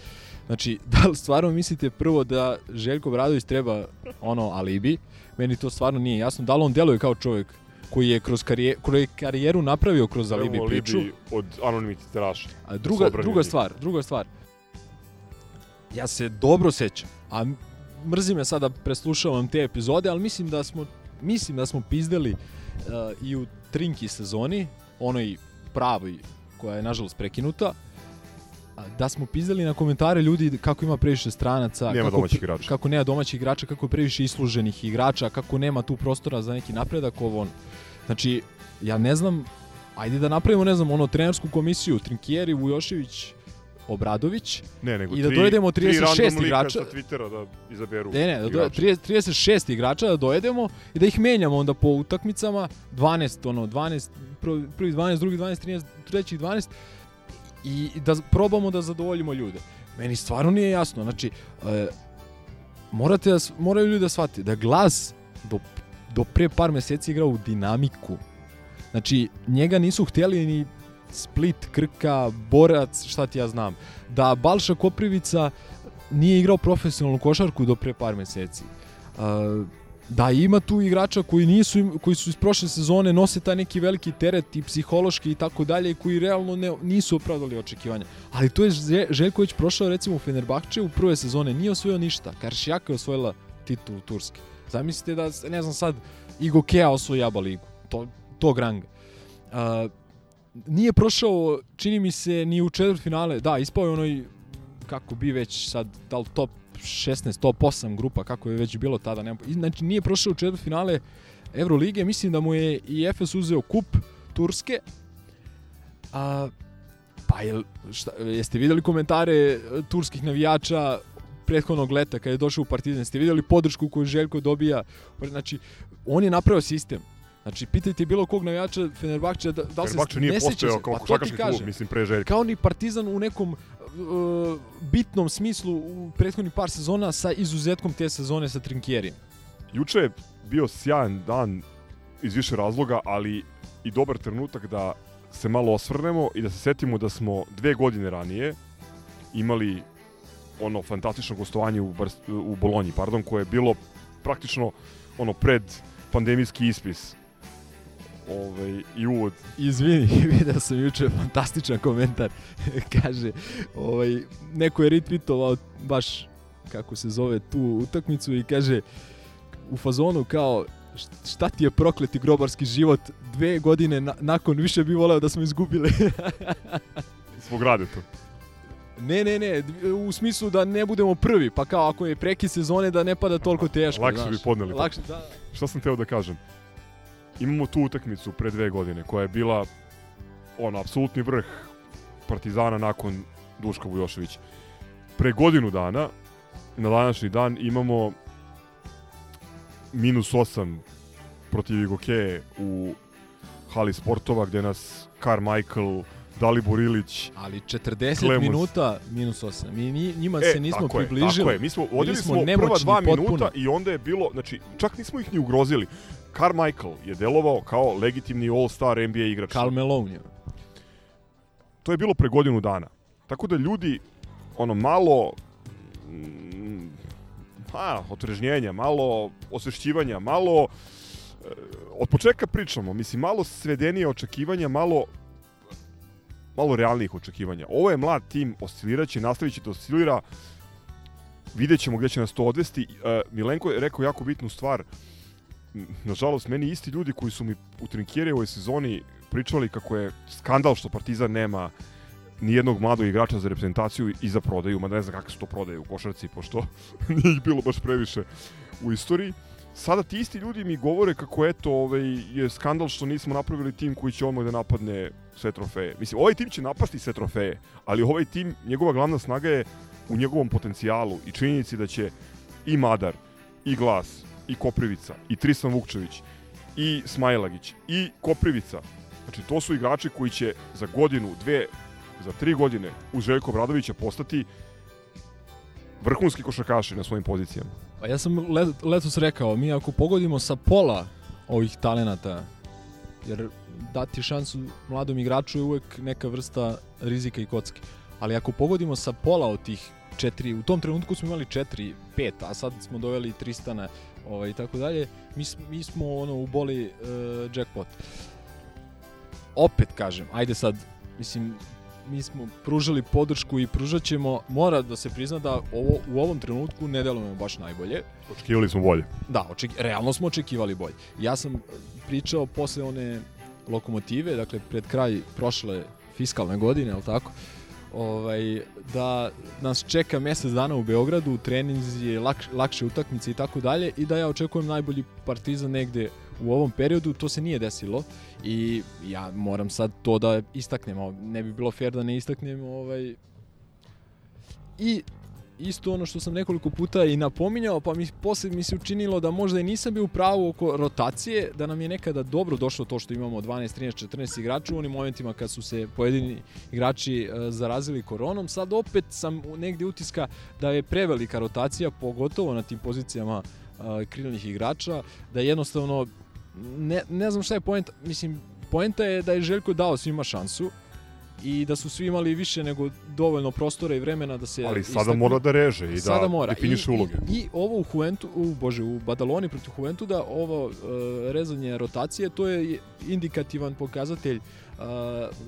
Znači, da li stvarno mislite prvo da Željko Bradović treba ono alibi? Meni to stvarno nije jasno. Da li on deluje kao čovjek koji je kroz karijeru, koji je karijeru napravio kroz alibi priču? alibi od anonimnih. A druga, druga stvar, druga stvar. Ja se dobro sećam, a m- mrzi me sada preslušavam te epizode, ali mislim da smo mislim da smo pizdeli uh, i u Trinki sezoni, onoj pravoj koja je nažalost prekinuta, da smo pizdali na komentare ljudi kako ima previše stranaca, Nema kako, igrača. kako nema domaćih igrača, kako je previše isluženih igrača, kako nema tu prostora za neki napredak ovo. Znači, ja ne znam, ajde da napravimo, ne znam, ono, trenersku komisiju, Trinkieri, Vujošević, Obradović, Ne, nego i da tri- dojedemo tri 36 random lika igrača. sa Twittera da izaberu Ne, ne, da do, igrače. 30, 36 igrača da dojedemo i da ih menjamo onda po utakmicama, 12, ono, 12, prvi prvi 12, drugi 12, 13, treći 12 i da probamo da zadovoljimo ljude. Meni stvarno nije jasno, znači, e, morate da, moraju ljudi da shvate da glas do, do pre par meseci igrao u dinamiku. Znači, njega nisu htjeli ni Split, Krka, Borac, šta ti ja znam. Da Balša Koprivica nije igrao profesionalnu košarku do pre par meseci. Uh, da ima tu igrača koji nisu koji su iz prošle sezone nose taj neki veliki teret i psihološki i tako dalje i koji realno ne, nisu opravdali očekivanja. Ali to je Že- Željko već prošao recimo u Fenerbahče u prve sezone, nije osvojio ništa. Karšijaka je osvojila titulu Turske. Zamislite da, ne znam sad, Igo Kea osvoji ABA ligu. To, tog ranga. Uh, nije prošao, čini mi se, ni u četvrtfinale. Da, ispao je onoj, kako bi već sad, da li top 16, top 8 grupa, kako je već bilo tada. Nema, znači, nije prošao u četvrtfinale Evrolige. Mislim da mu je i Efes uzeo kup Turske. A, pa jel, šta, jeste videli komentare e, turskih navijača prethodnog leta kada je došao u Partizan? Jeste videli podršku koju Željko dobija? Znači, on je napravio sistem. Znači, pitajte bilo kog navijača Fenerbahča da, da li se Fenerbahče nije ne seća postojao se. kao Pa košarkaški klub, kažem. mislim, pre Željka. Kao ni Partizan u nekom uh, bitnom smislu u prethodnih par sezona sa izuzetkom te sezone sa Trinkierijem. Juče je bio sjajan dan iz više razloga, ali i dobar trenutak da se malo osvrnemo i da se setimo da smo dve godine ranije imali ono fantastično gostovanje u, Barst, u Bolonji, pardon, koje je bilo praktično ono pred pandemijski ispis ovaj, i uvod. Izvini, vidio sam juče fantastičan komentar. Kaže, ovaj, neko je retweetovao baš kako se zove tu utakmicu i kaže u fazonu kao "Št- šta ti je prokleti grobarski život dve godine na, nakon više bi voleo da smo izgubili. Zbog rade to. ne, ne, ne, u smislu da ne budemo prvi, pa kao ako je preki sezone da ne pada toliko teško. Lakše znaš. bi podneli. Lakše, da. Šta sam teo da kažem? Imamo tu utakmicu pre dve godine koja je bila ono, apsolutni vrh Partizana nakon Duška Vujoševića. Pre godinu dana, na današnji dan, imamo minus 8 protiv Igoke u hali sportova gde nas Carmichael, Dalibor Ilić, Ali 40 Clemons. minuta minus 8. Mi ni- njima E, se nismo tako je, približili. Tako je, mi smo Bili vodili smo, prva dva potpuno. minuta i onda je bilo, znači, čak nismo ih ni ugrozili. Carmichael je delovao kao legitimni all-star NBA igrač. Karl Malone. je. To je bilo pre godinu dana. Tako da ljudi, ono, malo mm, a, otrežnjenja, malo osvešćivanja, malo e, od početka pričamo, mislim, malo svedenije očekivanja, malo malo realnijih očekivanja. Ovo je mlad tim, osciliraće, nastavit će da oscilira, vidjet ćemo gde će nas to odvesti. E, Milenko je rekao jako bitnu stvar, nažalost, meni isti ljudi koji su mi u Trinkjerijevoj sezoni pričali kako je skandal što Partizan nema ni jednog mladog igrača za reprezentaciju i za prodaju, mada ne znam kakve su to prodaje u košarci, pošto nije ih bilo baš previše u istoriji. Sada ti isti ljudi mi govore kako eto, ovaj, je skandal što nismo napravili tim koji će odmah da napadne sve trofeje. Mislim, ovaj tim će napasti sve trofeje, ali ovaj tim, njegova glavna snaga je u njegovom potencijalu i činjenici da će i Madar, i Glas, i Koprivica, i Tristan Vukčević, i Smajlagić, i Koprivica, Znači, to su igrači koji će za godinu, dve, za tri godine uz Željko Bradovića postati vrhunski košarkaši na svojim pozicijama. Pa ja sam le, letos rekao, mi ako pogodimo sa pola ovih talenata, jer dati šansu mladom igraču je uvek neka vrsta rizika i kocke. Ali ako pogodimo sa pola od tih četiri, u tom trenutku smo imali četiri, pet, a sad smo doveli Tristana ovaj, i tako dalje, mi, mi smo ono u boli uh, jackpot. Opet kažem, ajde sad, mislim, mi smo pružali podršku i pružat ćemo, mora da se prizna da ovo, u ovom trenutku ne delujemo baš najbolje. Očekivali smo bolje. Da, oček, realno smo očekivali bolje. Ja sam e, pričao posle one lokomotive, dakle pred kraj prošle fiskalne godine, al tako? Ovaj, da nas čeka mesec dana u Beogradu, treninzi, lak, lakše utakmice i tako dalje i da ja očekujem najbolji partizan negde u ovom periodu, to se nije desilo i ja moram sad to da istaknem, ne bi bilo fair da ne istaknem ovaj, i isto ono što sam nekoliko puta i napominjao, pa mi posle mi se učinilo da možda i nisam bio u pravu oko rotacije, da nam je nekada dobro došlo to što imamo 12, 13, 14 igrača u onim momentima kad su se pojedini igrači e, zarazili koronom. Sad opet sam negde utiska da je prevelika rotacija, pogotovo na tim pozicijama e, krilnih igrača, da jednostavno ne, ne znam šta je poenta, mislim, poenta je da je Željko dao svima šansu, i da su svi imali više nego dovoljno prostora i vremena da se Ali sada istaknu. mora da reže i da Sada mora. definiše uloge. I, I ovo u Juventu, u, bože, u Badaloni protiv Juventu da ovo uh, rezanje rotacije, to je indikativan pokazatelj uh,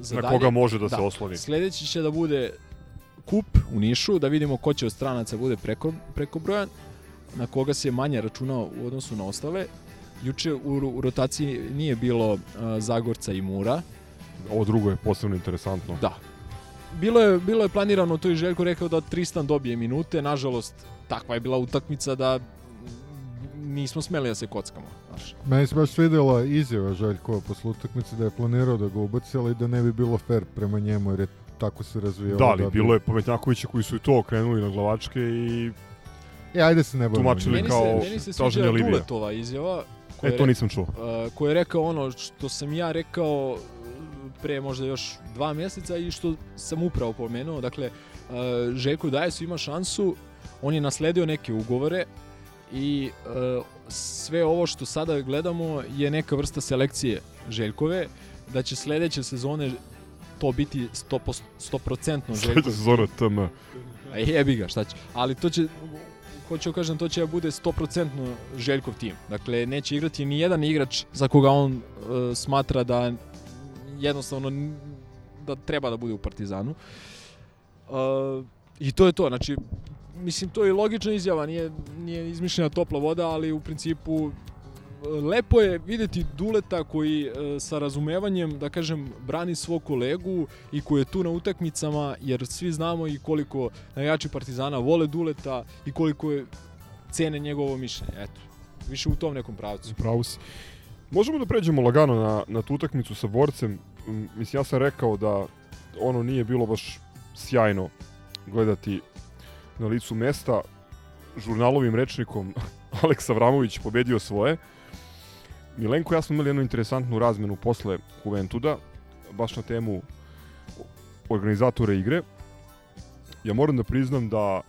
za Na dalje. koga može da se osloni. Sledeći će da bude kup u Nišu, da vidimo ko će od stranaca bude preko, prekobrojan, na koga se manje računao u odnosu na ostale. Juče u, u rotaciji nije bilo uh, Zagorca i Mura, Ovo drugo je posebno interesantno. Da. Bilo je, bilo je planirano, to je Željko rekao da Tristan dobije minute, nažalost, takva je bila utakmica da nismo smeli da se kockamo. Znaš. Meni se baš svidjela izjava Željkova posle utakmice da je planirao da ga ubaci, ali da ne bi bilo fair prema njemu jer je tako se razvijalo. Da, ali bi- bilo je pametnjakovića koji su i to okrenuli na glavačke i E, ajde se ne bavimo tumačili Meni kao se, meni se Livija. Duletova izjava. koja E, to nisam čuo. uh, koji je rekao ono što sam ja rekao pre možda još dva mjeseca i što sam upravo pomenuo. Dakle, uh, Željko daje svima šansu, on je nasledio neke ugovore i uh, sve ovo što sada gledamo je neka vrsta selekcije Željkove, da će sledeće sezone to biti 100%, 100% Sljedeća Željko. sezona TM. Jebi ga, šta će. Ali to će, hoću da kažem, to će da bude 100% Željkov tim. Dakle, neće igrati ni jedan igrač za koga on uh, smatra da jednostavno da treba da bude u Partizanu. Uh, I to je to, znači, mislim, to je i logična izjava, nije, nije izmišljena topla voda, ali u principu e, lepo je videti Duleta koji e, sa razumevanjem, da kažem, brani svog kolegu i koji je tu na utakmicama, jer svi znamo i koliko najjači Partizana vole Duleta i koliko je cene njegovo mišljenje. Eto, više u tom nekom pravcu. Pravo si. Možemo da pređemo lagano na, na tu utakmicu sa borcem. Mislim, ja sam rekao da ono nije bilo baš sjajno gledati na licu mesta. Žurnalovim rečnikom Aleksa Vramović pobedio svoje. Milenko ja smo imali jednu interesantnu razmenu posle Juventuda, baš na temu organizatora igre. Ja moram da priznam da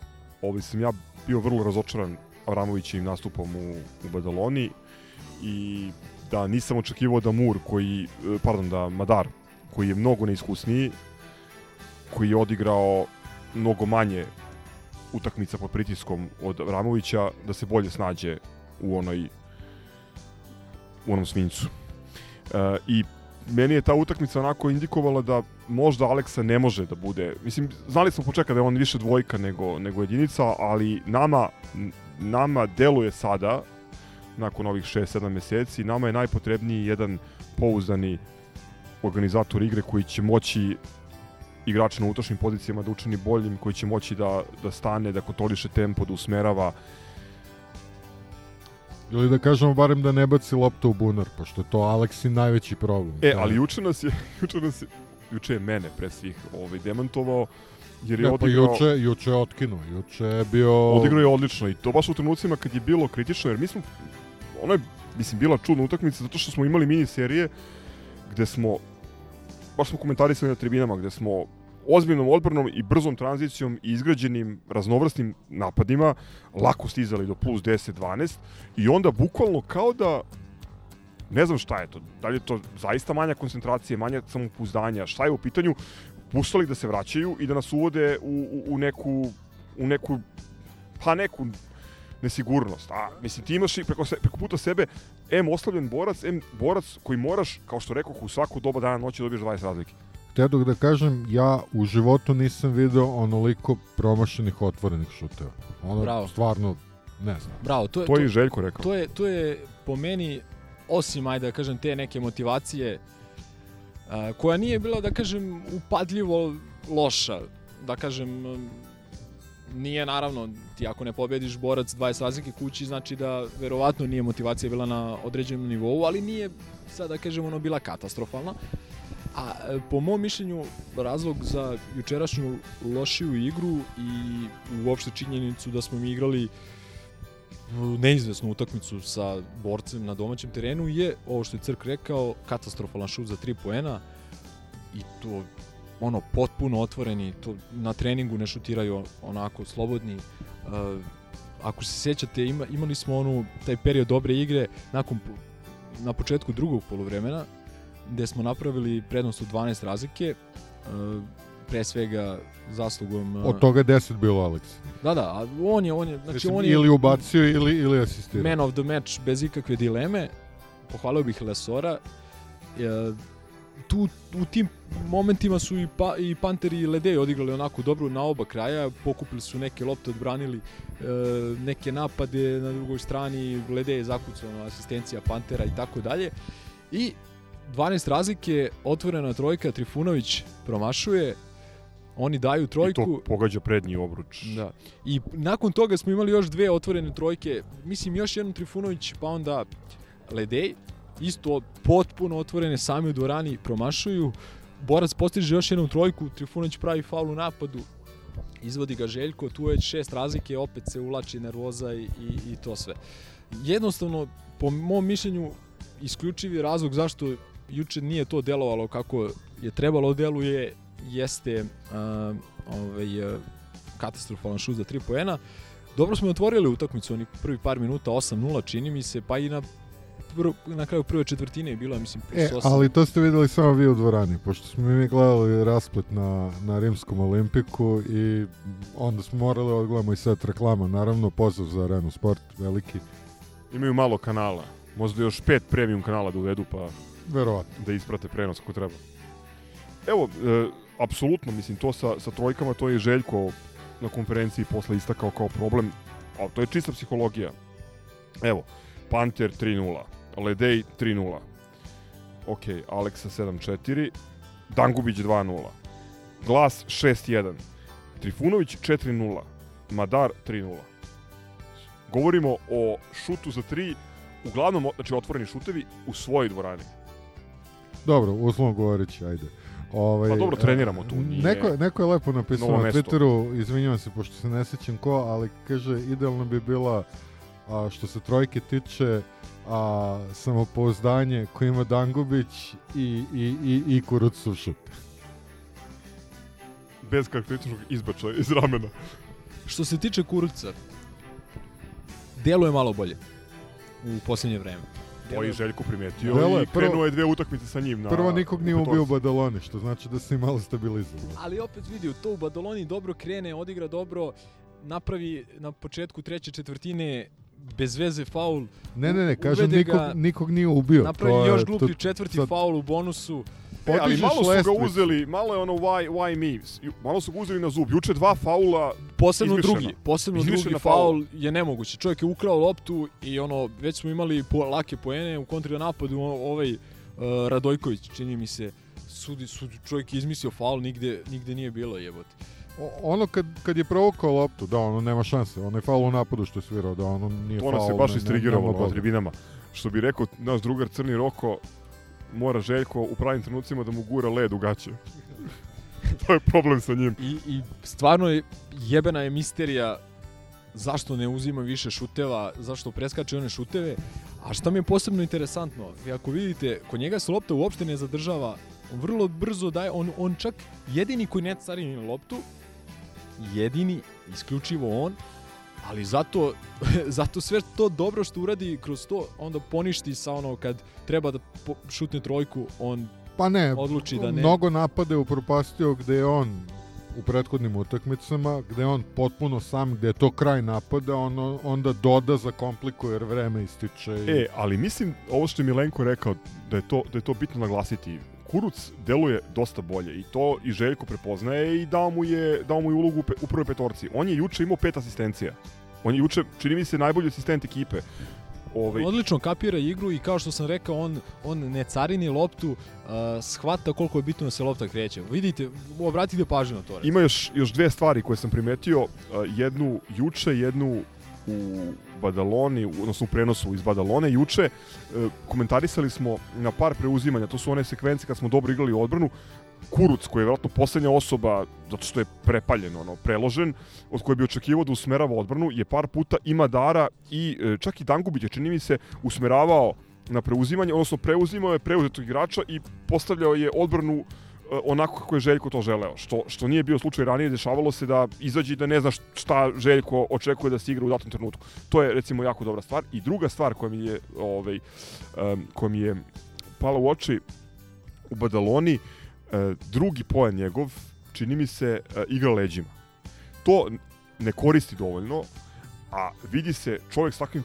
ovaj, sam ja bio vrlo razočaran Avramovićevim nastupom u, u Badaloni i da nisam očekivao da Mur koji, e, pardon, da Madar koji je mnogo neiskusniji, koji je odigrao mnogo manje utakmica pod pritiskom od Avramovića, da se bolje snađe u onoj u onom svincu. E, I meni je ta utakmica onako indikovala da možda Aleksa ne može da bude, mislim, znali smo počeka da je on više dvojka nego, nego jedinica, ali nama, nama deluje sada, nakon ovih 6-7 meseci, nama je najpotrebniji jedan pouzdani organizator igre koji će moći igrače na unutrašnjim pozicijama da učini boljim, koji će moći da, da stane, da kontroliše tempo, da usmerava. Ili da kažemo barem da ne baci loptu u bunar, pošto je to Aleksin najveći problem. E, je- ali juče nas je, juče nas je, juče je mene pre svih ovaj, demantovao, jer je Ne, pa odigrao... juče, juče je otkinuo, juče je bio... Odigrao je odlično i to baš u trenucima kad je bilo kritično, jer mi smo, ono je, mislim, bila čudna utakmica zato što smo imali mini serije gde smo baš smo komentarisali na tribinama gde smo ozbiljnom odbranom i brzom tranzicijom i izgrađenim raznovrsnim napadima lako stizali do plus 10-12 i onda bukvalno kao da ne znam šta je to, da li je to zaista manja koncentracije, manja samopouzdanja, šta je u pitanju, pustali da se vraćaju i da nas uvode u, u, u neku u neku pa neku nesigurnost. A, mislim, ti imaš i preko, se, preko puta sebe M oslabljen borac, M borac koji moraš, kao što rekao, u svaku doba dana noći dobiješ 20 razlike. Htio da kažem, ja u životu nisam video onoliko promašenih otvorenih šuteva. Ono, Bravo. stvarno, ne znam. Bravo, to je, To je i Željko rekao. To je, to je po meni, osim, ajde da kažem, te neke motivacije, a, koja nije bila, da kažem, upadljivo loša. Da kažem, nije naravno, ti ako ne pobediš borac 20 razlike kući, znači da verovatno nije motivacija bila na određenom nivou, ali nije, sad da kažem, ono bila katastrofalna. A e, po mom mišljenju razlog za jučerašnju lošiju igru i uopšte činjenicu da smo mi igrali neizvesnu utakmicu sa borcem na domaćem terenu je ovo što je Crk rekao, katastrofalan šut za 3 poena i to ono potpuno otvoreni, to na treningu ne šutiraju onako slobodni. Uh, ako se sjećate, ima, imali smo onu taj period dobre igre nakon na početku drugog poluvremena gde smo napravili prednost od 12 razlike uh, pre svega zaslugom uh, Od toga 10 bilo Alex. Da, da, a on je on je znači Mislim, on je ili ubacio ili, ili asistirao. man of the match bez ikakve dileme. Pohvalio bih Lesora. E, tu u tim momentima su i, pa, i Panteri i Ledej odigrali onako dobro na oba kraja, pokupili su neke lopte, odbranili e, neke napade na drugoj strani, Ledej je zakucao asistencija Pantera i tako dalje. I 12 razlike, otvorena trojka, Trifunović promašuje, oni daju I trojku. to pogađa prednji obruč. Da. I nakon toga smo imali još dve otvorene trojke, mislim još jednom Trifunović, pa onda Ledej, isto potpuno otvorene sami u dvorani promašuju. Borac postiže još jednu trojku, Trifunović pravi faul u napadu, izvodi ga Željko, tu već šest razlike, opet se ulači nervoza i, i, i to sve. Jednostavno, po mom mišljenju, isključivi razlog zašto juče nije to delovalo kako je trebalo deluje jeste uh, ovaj, katastrofalan šut za 3 poena. Dobro smo otvorili utakmicu, oni prvi par minuta 8-0 čini mi se, pa i na na kraju prve četvrtine je bilo, mislim, plus E, 8. ali to ste videli samo vi u dvorani, pošto smo mi gledali rasplet na, na Rimskom olimpiku i onda smo morali da odgledamo i set reklama. Naravno, pozdrav za Arenu Sport, veliki. Imaju malo kanala. Možda još pet premium kanala da uvedu pa Verovatno. da isprate prenos kako treba. Evo, e, apsolutno, mislim, to sa, sa trojkama, to je Željko na konferenciji posle istakao kao problem, ali to je čista psihologija. Evo, Panter 3-0, Ledej 3-0, ok, Aleksa 7-4, Dangubić 2-0, Glas 6-1, Trifunović 4-0, Madar 3-0. Govorimo o šutu za 3, uglavnom, znači otvoreni šutevi u svojoj dvorani. Dobro, uslovno govoreći, ajde. Ovaj, Pa dobro, treniramo tu, nije Neko, neko je lepo napisao na. Twitteru, izvinjavam se pošto se ne sećam ko, ali kaže idealno bi bila a, što se trojke tiče a, samopouzdanje koje ima Dangubić i, i, i, i Kurucov šut. bez karakterističnog izbačaja iz ramena. Što se tiče Kurca, deluje malo bolje u posljednje vreme. To je Željko primetio Delo je, i prvo- krenuo je dve utakmice sa njim na Prvo nikog nije ubio u. Badaloni, što znači da se malo stabilizovao. Ali opet vidi, to u Badaloni dobro krene, odigra dobro, napravi na početku treće četvrtine bez veze faul. Ne, ne, ne, kažem nikog, ga, nikog nije ubio. Napravi to je- još gluplji to- četvrti sad- faul u bonusu. E, ali malo su ga uzeli, malo je ono why, why me, malo su ga uzeli na zub. Juče dva faula Posebno izmišljena. drugi, posebno Izmišljena drugi faul je nemoguće. Čovjek je ukrao loptu i ono već smo imali po, lake poene u kontri napadu o- ovaj uh, Radojković čini mi se sudi, sudi čovjek je izmislio faul nigde nigde nije bilo jebote. Ono kad, kad je provokao loptu, da, ono nema šanse. Onaj faul u napadu što je svirao, da ono nije To faul. nas je baš na Boga. tribinama. Što bi rekao naš drugar Crni Roko, mora Željko u pravim trenucima da mu gura led u gaće. to je problem sa njim. I, i stvarno je jebena je misterija zašto ne uzima više šuteva, zašto preskače one šuteve. A šta mi je posebno interesantno, vi ako vidite, kod njega se lopta uopšte ne zadržava vrlo brzo daje, on, on čak jedini koji ne carini loptu, jedini, isključivo on, ali zato, zato sve to dobro što uradi kroz to, onda poništi sa ono kad treba da šutne trojku, on Pa ne, odluči da ne. mnogo napade upropastio gde je on u prethodnim utakmicama, gde je on potpuno sam, gde je to kraj napada, on onda doda, zakomplikuje jer vreme ističe. I... E, ali mislim, ovo što je Milenko rekao, da je to, da je to bitno naglasiti, Kuruc deluje dosta bolje i to i Željko prepoznaje i dao mu je, dao mu je ulogu u prvoj petorci. On je juče imao pet asistencija. On je juče, čini mi se, najbolji asistent ekipe. Ovaj, Odlično kapira igru i kao što sam rekao, on, on ne carini loptu, uh, shvata koliko je bitno da se lopta kreće. Vidite, obratite pažnju na to. recimo. Ima još, još dve stvari koje sam primetio, uh, jednu juče, jednu u Badaloni, odnosno u prenosu iz Badalone. Juče uh, komentarisali smo na par preuzimanja, to su one sekvence kad smo dobro igrali odbranu, Kuruc, koji je vjerojatno poslednja osoba, zato što je prepaljen, ono, preložen, od koje bi očekivao da usmerava odbranu, je par puta ima dara i e, čak i Dangubić je, čini mi se, usmeravao na preuzimanje, odnosno preuzimao je preuzetog igrača i postavljao je odbranu e, onako kako je Željko to želeo, što, što nije bio slučaj ranije, dešavalo se da izađe da ne zna šta Željko očekuje da se igra u datom trenutku. To je recimo jako dobra stvar. I druga stvar koja mi je, ovaj, um, koja mi je pala u oči u Badaloni, e, drugi poen njegov, čini mi se, e, igra leđima. To ne koristi dovoljno, a vidi se čovjek s takvim,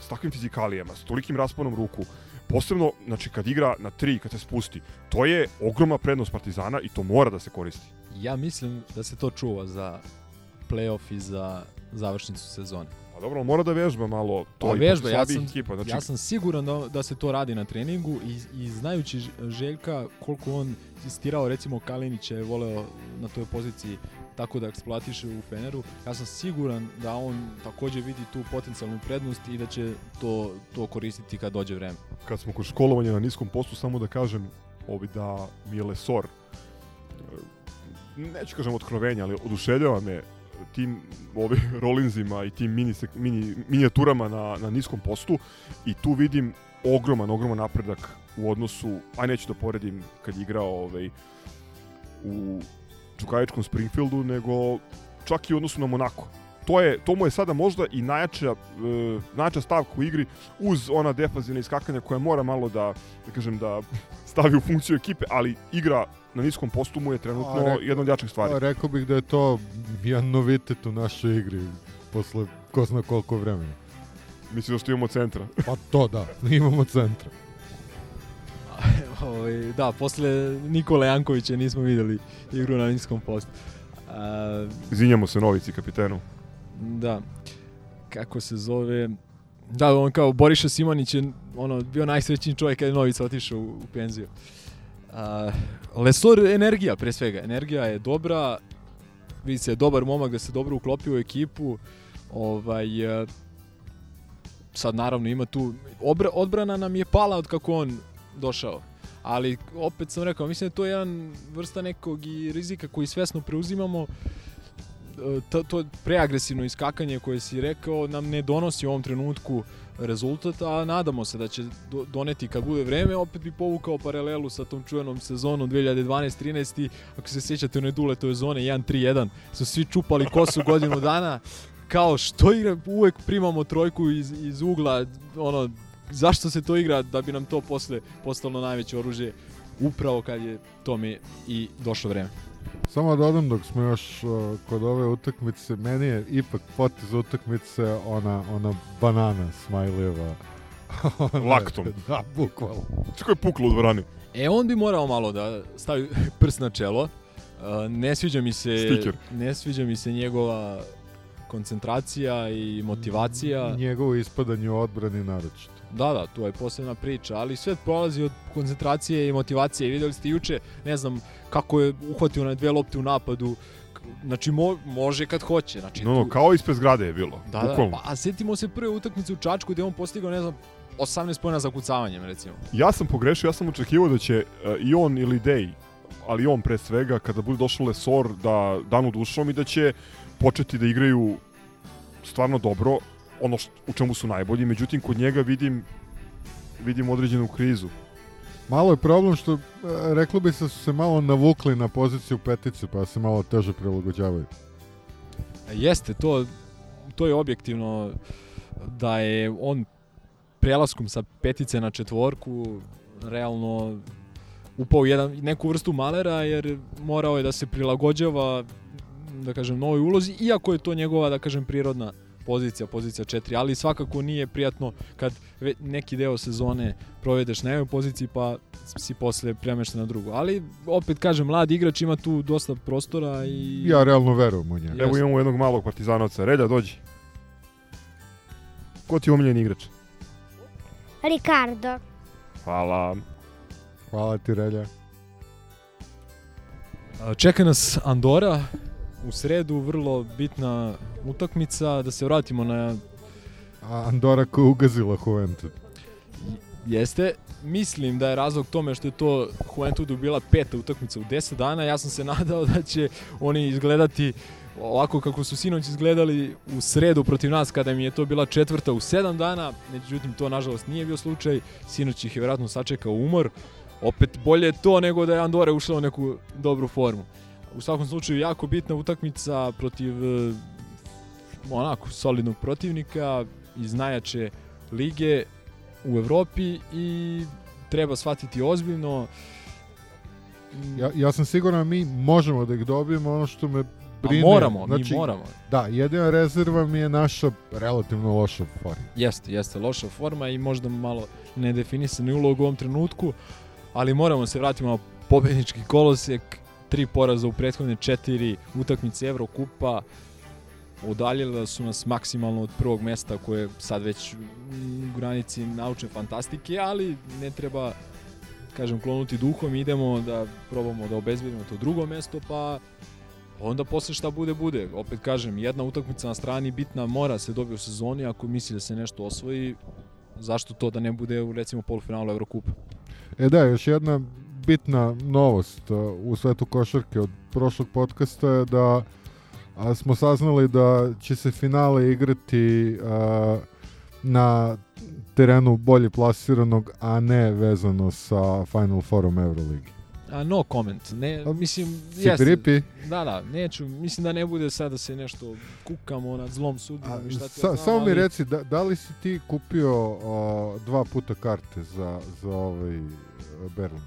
s takvim fizikalijama, s tolikim rasponom ruku, posebno, znači, kad igra na tri, kad se spusti, to je ogromna prednost Partizana i to mora da se koristi. Ja mislim da se to čuva za playoff i za završnicu sezone. Pa dobro, mora da vežba malo to Pa vežba, ja sam, ekipa. Znači, ja sam siguran da, da se to radi na treningu i, i znajući Željka koliko on insistirao, recimo Kalinić je voleo na toj poziciji tako da eksploatiše u Feneru, ja sam siguran da on takođe vidi tu potencijalnu prednost i da će to, to koristiti kad dođe vreme. kad smo kod školovanja na niskom postu, samo da kažem ovi da mi je Lesor, e, neću kažem otkrovenja, ali oduševljava me tim ovim rolinzima i tim mini, mini, minijaturama na, na niskom postu i tu vidim ogroman, ogroman napredak u odnosu, a neću da poredim kad je igrao ovaj, u Čukajičkom Springfieldu, nego čak i u odnosu na Monako. To, je, to mu je sada možda i najjača, e, najjača stavka u igri uz ona defazivna iskakanja koja mora malo da, da kažem, da stavi u funkciju ekipe, ali igra na niskom postu mu je trenutno A, rek- jedna od jačih stvari. A, rekao bih da je to jedan novitet u našoj igri posle ko zna koliko vremena. Mislim da što imamo centra. Pa to da, imamo centra. ovaj, da, posle Nikola Jankovića nismo videli igru na niskom postu. A, Izvinjamo se Novici kapitenu. Da. Kako se zove... Da, on kao Boriša Simanić je ono, bio najsrećniji čovjek kad je Novica otišao u, u penziju. A, Lesor energija pre svega. Energija je dobra. Vidi se je dobar momak da se dobro uklopio u ekipu. Ovaj, sad naravno ima tu... Obra, odbrana nam je pala od kako on došao. Ali opet sam rekao, mislim da to je jedan vrsta nekog i rizika koji svesno preuzimamo. To, to preagresivno iskakanje koje si rekao nam ne donosi u ovom trenutku rezultat, a nadamo se da će do, doneti kad bude vreme, opet bi povukao paralelu sa tom čuvenom sezonom 2012-13, ako se sjećate one duletove zone 1-3-1, su svi čupali kosu godinu dana, kao što igra, uvek primamo trojku iz, iz ugla, ono, zašto se to igra da bi nam to posle postalo najveće oružje, upravo kad je tome i došlo vreme. Samo da dodam dok smo još uh, kod ove utakmice, meni je ipak potez utakmice ona, ona banana Smajlijeva. Ona- Laktom. Da, bukvalno. Kako je puklo u dvorani? E, on bi morao malo da stavi prst na čelo. Uh, ne sviđa mi se Stiker. ne sviđa mi se njegova koncentracija i motivacija. Njegovo ispadanje u odbrani naročito. Da, da, to je posebna priča, ali sve polazi od koncentracije i motivacije. Videli ste juče, ne znam kako je uhvatio na dve lopte u napadu. Znači, mo, može kad hoće. Znači, No, no, tu- kao ispred zgrade je bilo. Da, da, bukvalno. pa, a setimo se prve utakmice u Čačku gde on postigao, ne znam, 18 pojena za kucavanjem, recimo. Ja sam pogrešio, ja sam očekivao da će uh, i on ili Dej, ali on pre svega, kada bude došao Lesor, da danu dušom i da će početi da igraju stvarno dobro, ono što, u čemu su najbolji, međutim kod njega vidim vidim određenu krizu. Malo je problem što, e, reklo bi se, su se malo navukli na poziciju petice, pa se malo teže prilagođavaju. Jeste, to, to je objektivno da je on prelaskom sa petice na četvorku realno upao u jedan, neku vrstu malera jer morao je da se prilagođava da kažem novoj ulozi iako je to njegova da kažem prirodna pozicija, pozicija 4, ali svakako nije prijatno kad neki deo sezone provedeš na jednoj poziciji pa si posle premešten na drugu. Ali opet kažem, mlad igrač ima tu dosta prostora i... Ja realno verujem u njega. Evo imamo jednog malog partizanovca. Relja, dođi. Ko ti je omiljeni igrač? Ricardo. Hvala. Hvala ti, Relja. Čeka nas Andora u sredu, vrlo bitna utakmica. Da se vratimo na A Andora koja je ugazila Juventud. Jeste. Mislim da je razlog tome što je to Juventudu bila peta utakmica u 10 dana. Ja sam se nadao da će oni izgledati ovako kako su sinoć izgledali u sredu protiv nas kada mi je to bila četvrta u 7 dana. Međutim, to nažalost nije bio slučaj. Sinoć ih je vjerojatno sačekao umor. Opet bolje to nego da je Andore ušla u neku dobru formu. U svakom slučaju jako bitna utakmica protiv eh, onako solidnog protivnika iz najjače lige u Evropi i treba shvatiti ozbiljno. Ja, ja sam siguran da mi možemo da ih dobijemo, ono što me brine. moramo, mi moramo. Da, jedina rezerva mi je naša relativno loša forma. Jeste, jeste loša forma i možda malo nedefinisani ulog u ovom trenutku, ali moramo se vratiti na pobednički kolosek, tri poraza u prethodne četiri utakmice Evrokupa, udaljila su nas maksimalno od prvog mesta koje je sad već u granici naučne fantastike, ali ne treba kažem klonuti duhom, idemo da probamo da obezbedimo to drugo mesto, pa onda posle šta bude, bude. Opet kažem, jedna utakmica na strani bitna mora se dobije u sezoni, ako misli da se nešto osvoji, zašto to da ne bude u recimo polufinalu Evrokupa. E da, još jedna bitna novost uh, u svetu košarke od prošlog podcasta je da a, smo saznali da će se finale igrati a, na terenu bolje plasiranog, a ne vezano sa Final Fourom Euroligi. A no comment. Ne, mislim, pripi? Da, da, neću. Mislim da ne bude sad da se nešto kukamo nad zlom sudbinom i šta ti ja Sa, znam, samo mi ali- reci, da, da li si ti kupio a, dva puta karte za, za ovaj Berlin?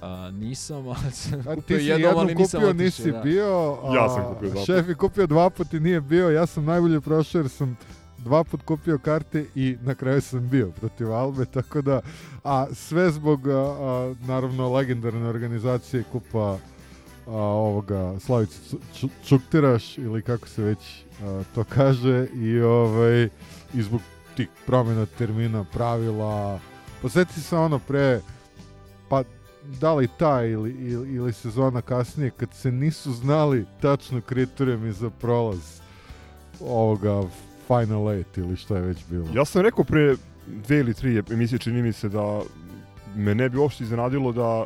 A, nisam, ali sam A kupio ti si jednom, jednom ali nisam kupio, otišao, nisi da. bio. A Ja sam kupio dva Šef je kupio dva puta i nije bio. Ja sam najbolje prošao jer sam dva put kupio karte i na kraju sam bio protiv Albe, tako da, a sve zbog, a, a, naravno, legendarne organizacije kupa a, ovoga Ču- Čuktiraš ili kako se već a, to kaže i ovaj i zbog tih promjena termina, pravila posjeti se ono pre pa da li ta ili, ili, ili sezona kasnije kad se nisu znali tačno kriterijumi za prolaz ovoga Final 8 ili šta je već bilo. Ja sam rekao pre dve ili tri emisije, čini mi se da me ne bi uopšte iznenadilo da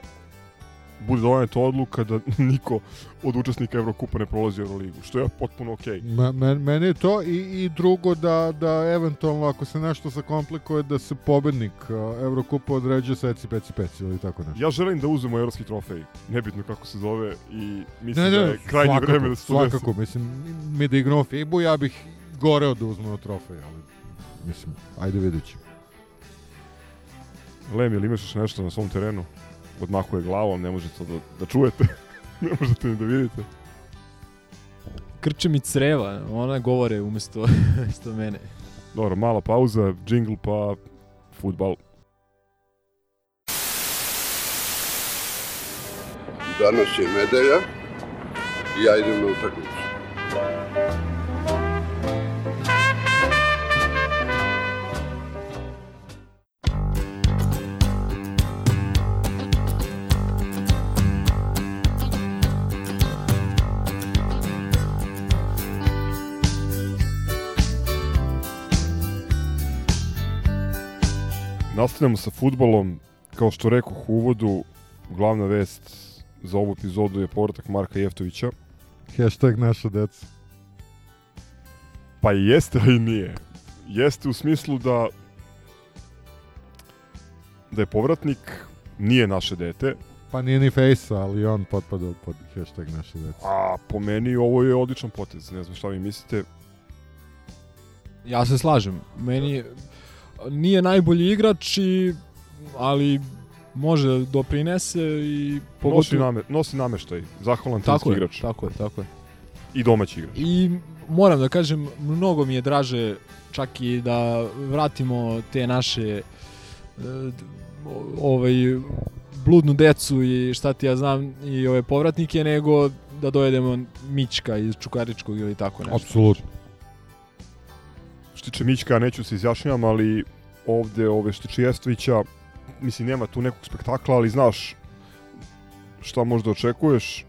bude doneta odluka da niko od učesnika Evrokupa ne prolazi u Euroligu, što je potpuno okej. Me, men, meni je to i, i drugo da, da eventualno ako se nešto zakomplikuje da se pobednik uh, Evrokupa određuje seci peci peci ili tako nešto. Ja želim da uzmemo evropski trofej, nebitno kako se zove i mislim Ne, da ne, je krajnje svakako, vreme da se to svakako, mislim, mi da igramo FIBU, ja bih goreo da uzmemo trofej, ali mislim, ajde vidjet ćemo. Lem, jel imaš nešto na svom terenu? Odmahuje glavom, ne možete to da, da čujete, ne možete ni da vidite. Krče mi creva, ona govore umesto, umesto mene. Dobro, mala pauza, džingl pa futbal. Danas je nedelja i ja idem na utakmicu. Nastavljamo sa futbolom. Kao što rekoh u uvodu, glavna vest za ovu epizodu je povratak Marka Jeftovića. Hashtag naša deca. Pa i jeste, a i nije. Jeste u smislu da da je povratnik, nije naše dete. Pa nije ni Fejsa, ali on potpada pod hashtag naše dece. A po meni ovo je odličan potez, ne znam šta vi mislite. Ja se slažem. Meni nije najbolji igrač, i, ali može da doprinese i Nosi, name, nosi nameštaj, zahvalan tako timski je, igrač. Tako je, tako je. I domaći igrač. I moram da kažem, mnogo mi je draže čak i da vratimo te naše e, ovaj bludnu decu i šta ti ja znam i ove povratnike nego da dojedemo Mićka iz Čukaričkog ili tako nešto. Apsolutno. Što tiče Mićka, neću se izjašnjavam, ali ovde ove što tiče Jestovića, mislim nema tu nekog spektakla, ali znaš šta možda očekuješ.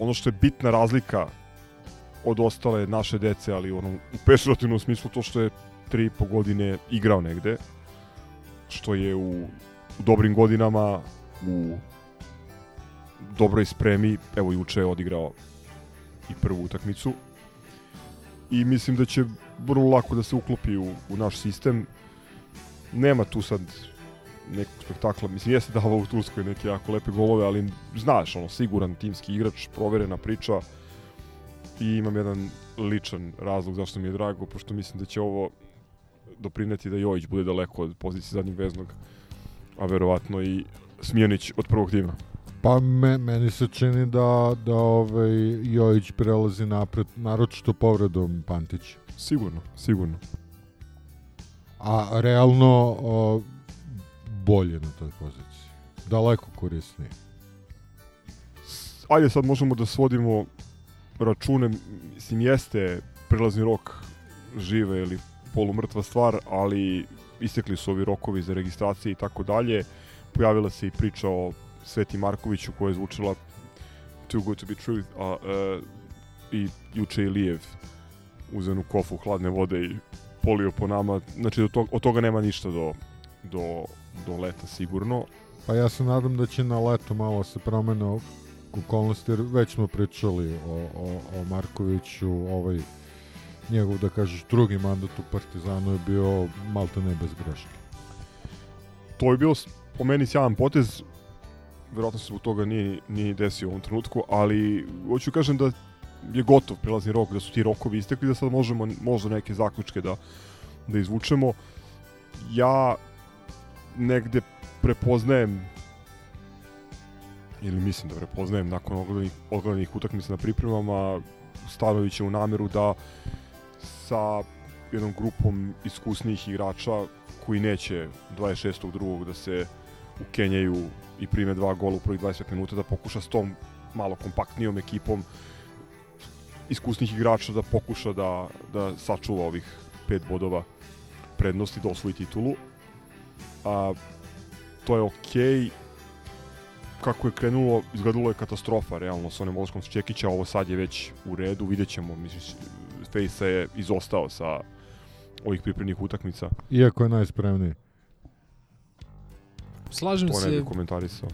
Ono što je bitna razlika od ostale naše dece, ali u onom u pešativnom smislu to što je tri i po godine igrao negde, što je u, u dobrim godinama, u dobroj spremi, evo juče je odigrao i prvu utakmicu i mislim da će vrlo lako da se uklopi u, u naš sistem. Nema tu sad nekog spektakla, mislim jeste davao u Turskoj neke jako lepe golove, ali znaš, ono, siguran timski igrač, proverena priča i imam jedan ličan razlog zašto mi je drago, pošto mislim da će ovo doprineti da Jojić bude daleko od pozicije zadnjeg veznog, a verovatno i Smijanić od prvog tima. Pa me, meni se čini da, da ovaj Jojić prelazi napred, naročito povredom Pantića. Sigurno, sigurno. A realno o, bolje na toj poziciji. Daleko korisnije. Ajde sad možemo da svodimo račune, mislim jeste prelazni rok žive ili polumrtva stvar, ali istekli su ovi rokovi za registracije i tako dalje. Pojavila se i priča o Sveti Markoviću koja je zvučila Too Good To Be True, a, e, i juče je Lijev uzenu kofu hladne vode i polio po nama. Znači, od toga, od toga nema ništa do, do, do leta sigurno. Pa ja se nadam da će na leto malo se promene okolnosti, jer već smo pričali o, o, o Markoviću, ovaj njegov, da kažeš, drugi mandat u Partizanu je bio malta ne bez greške. To je bio po meni sjajan potez, verovatno se zbog toga nije, nije desio u ovom trenutku, ali hoću kažem da je gotov prelazni rok, da su ti rokovi istekli, da sad možemo možda neke zaključke da, da izvučemo. Ja negde prepoznajem ili mislim da prepoznajem nakon ogledanih, ogledanih utakmica na pripremama Stanovića u nameru da sa jednom grupom iskusnijih igrača koji neće 26.2. da se ukenjaju i prime dva gola u prvih 25 minuta da pokuša s tom malo kompaktnijom ekipom iskusnih igrača da pokuša da, da sačuva ovih pet bodova prednosti da osvoji titulu. A, to je okej. Okay. Kako je krenulo, izgledalo je katastrofa, realno, sa onim odlaskom Čekića, ovo sad je već u redu, vidjet ćemo, mislim, Fejsa je izostao sa ovih pripremnih utakmica. Iako je najspremniji. Slažem to se. ne komentarisao.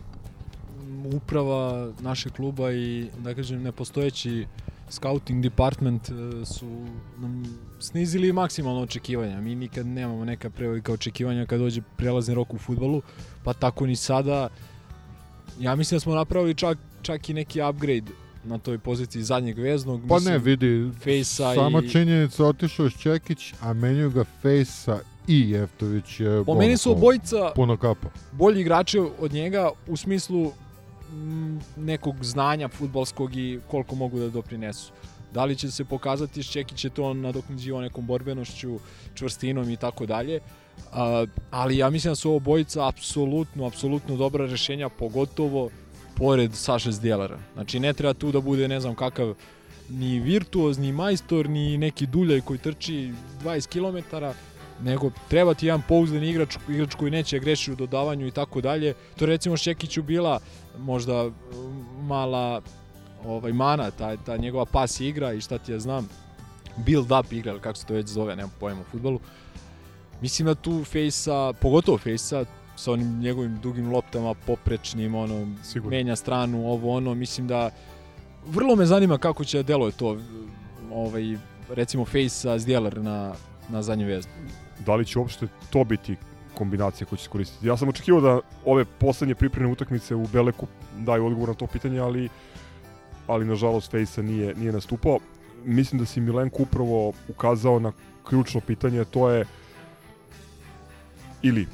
Uprava našeg kluba i, da kažem, nepostojeći scouting department e, su nam snizili maksimalno očekivanja. Mi nikad nemamo neka prevelika očekivanja kad dođe prelazni rok u futbolu, pa tako ni sada. Ja mislim da smo napravili čak, čak i neki upgrade na toj poziciji zadnjeg veznog. Pa mislim, ne, vidi, Fejsa sama i... činjenica otišao je Čekić, a menju ga Fejsa i Jeftović je... Po meni su obojica puno kapa. bolji igrači od njega u smislu m, nekog znanja futbalskog i koliko mogu da doprinesu. Da li će se pokazati Šćekić je to nadoknađivo nekom borbenošću, čvrstinom i tako dalje. Ali ja mislim da su ovo bojica apsolutno, apsolutno dobra rešenja, pogotovo pored Saše Zdjelara. Znači ne treba tu da bude ne znam kakav ni virtuoz, ni majstor, ni neki duljaj koji trči 20 km, nego treba ti jedan pouzdan igrač, igrač koji neće greši u dodavanju i tako dalje. To recimo Šekiću bila možda mala ovaj mana, ta, ta njegova pas igra i šta ti ja znam, build up igra, ili kako se to već zove, nemam pojma u futbolu. Mislim da tu Fejsa, pogotovo Fejsa, sa onim njegovim dugim loptama, poprečnim, ono, Sigurno. menja stranu, ovo ono, mislim da vrlo me zanima kako će da deluje to, ovaj, recimo Fejsa Zdjelar na, na zadnje vezdu. Da li će uopšte to biti kombinacija koja će koristiti. Ja sam očekivao da ove poslednje pripremne utakmice u Beleku daju odgovor na to pitanje, ali ali nažalost Fejsa nije, nije nastupao. Mislim da si Milenko upravo ukazao na ključno pitanje, to je ili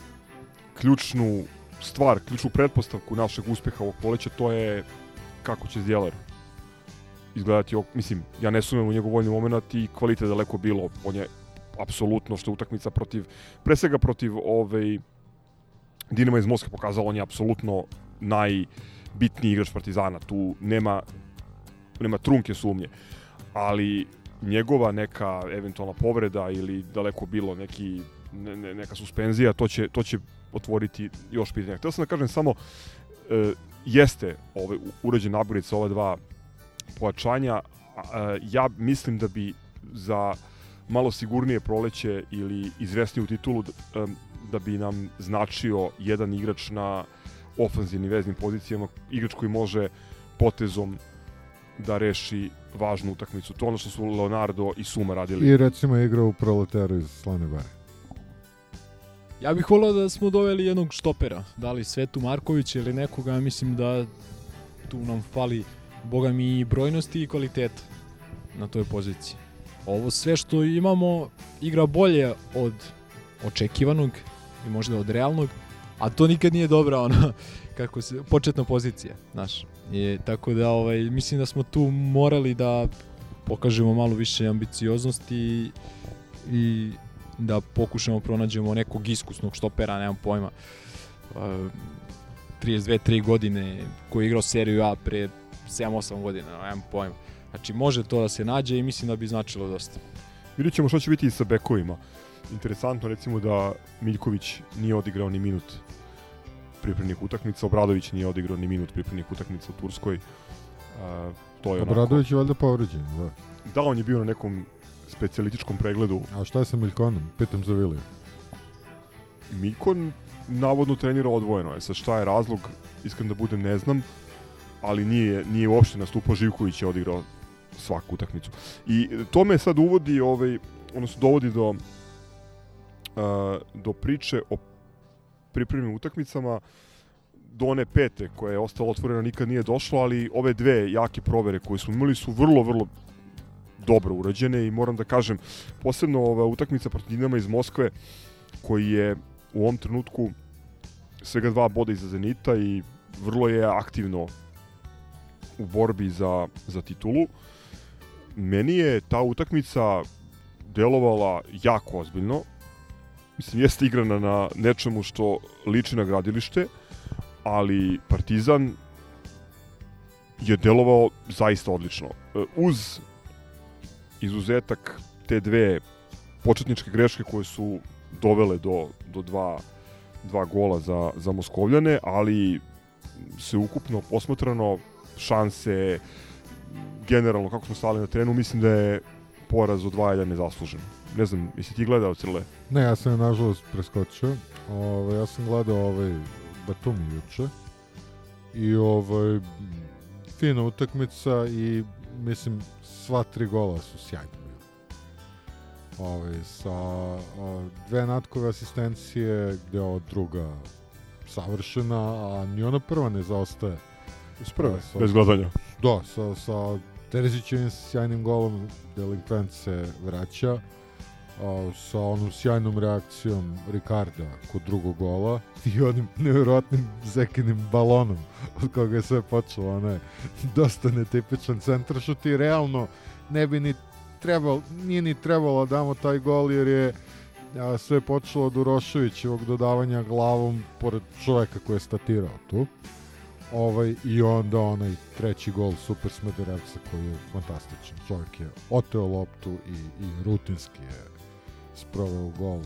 ključnu stvar, ključnu pretpostavku našeg uspeha ovog poleća, to je kako će Zdjelar izgledati, mislim, ja ne sumem u njegov voljni moment i kvalitet daleko bilo, on je apsolutno što je utakmica protiv, pre svega protiv ovaj, Dinama iz Moskve pokazala, on je apsolutno najbitniji igrač Partizana, tu nema nema trunke sumnje, ali njegova neka eventualna povreda ili daleko bilo neki ne, ne, neka suspenzija, to će, to će otvoriti još pitanja. Htio sam da kažem samo, e, jeste ovaj, urađen naboric sa ova dva pojačanja, a, ja mislim da bi za malo sigurnije proleće ili izvesniju titulu da, da bi nam značio jedan igrač na ofanzivnim veznim pozicijama, igrač koji može potezom da reši važnu utakmicu. To ono što su Leonardo i Suma radili. I recimo igra u proleteru iz Slane Bare. Ja bih volao da smo doveli jednog štopera, da li Svetu Markovića ili nekoga, mislim da tu nam fali, boga mi, i brojnosti i kvaliteta na toj poziciji. Ovo sve što imamo igra bolje od očekivanog i možda od realnog, a to nikad nije dobra ona kako se početna pozicija, znaš. I, tako da ovaj mislim da smo tu morali da pokažemo malo više ambicioznosti i, da pokušamo pronađemo nekog iskusnog štopera, nemam pojma. Uh, 32-3 godine koji je igrao seriju A pre 7-8 godina, nemam pojma. Znači može to da se nađe i mislim da bi značilo dosta. Vidjet ćemo što će biti i sa bekovima. Interesantno recimo da Miljković nije odigrao ni minut pripremnih utakmica, Obradović nije odigrao ni minut pripremnih utakmica u Turskoj. Uh, to je onako... Obradović je valjda povređen, da. Da, on je bio na nekom specijalističkom pregledu. A šta je sa Miljkonom? Pitam za Vilija. Miljkon navodno trenira odvojeno. E sad šta je razlog, iskreno da budem ne znam, ali nije, nije uopšte nastupao Živković je odigrao svaku utakmicu. I to me sad uvodi, ovaj, odnosno dovodi do, uh, do priče o pripremnim utakmicama do one pete koja je ostala otvorena nikad nije došlo, ali ove dve jake provere koje smo imali su vrlo, vrlo dobro urađene i moram da kažem, posebno ova utakmica protiv Dinama iz Moskve koji je u ovom trenutku svega dva boda iza Zenita i vrlo je aktivno u borbi za, za titulu. Meni je ta utakmica delovala jako ozbiljno. Mislim, jeste igrana na nečemu što liči na gradilište, ali Partizan je delovao zaista odlično. E, Uz izuzetak te dve početničke greške koje su dovele do, do dva, dva gola za, za Moskovljane, ali se ukupno posmatrano šanse generalno kako smo stali na terenu, mislim da je poraz od 2-1 nezaslužen. Ne znam, jesi ti gledao Crle? Ne, ja sam je nažalost preskočio. Ove, ja sam gledao ovaj Batumi juče. I ovaj fina utakmica i mislim sva tri gola su sjajni. Ovaj sa a, dve natkove asistencije gde je ova druga savršena, a ni ona prva ne zaostaje. Iz prve, sa- bez gledanja. Da, sa, sa Terzićevim sjajnim golom delinkvent se vraća a, sa onom sjajnom reakcijom Ricarda kod drugog gola i onim nevjerojatnim zekinim balonom od koga je sve počelo, onaj dosta netipičan centaršut i realno ne bi ni trebalo, nije ni trebalo da damo taj gol jer je a, sve počelo od Uroševićevog dodavanja glavom pored čoveka koji je statirao tu ovaj, i onda onaj treći gol Super Smederevca koji je fantastičan. Čovjek je oteo loptu i, i rutinski je sproveo gol.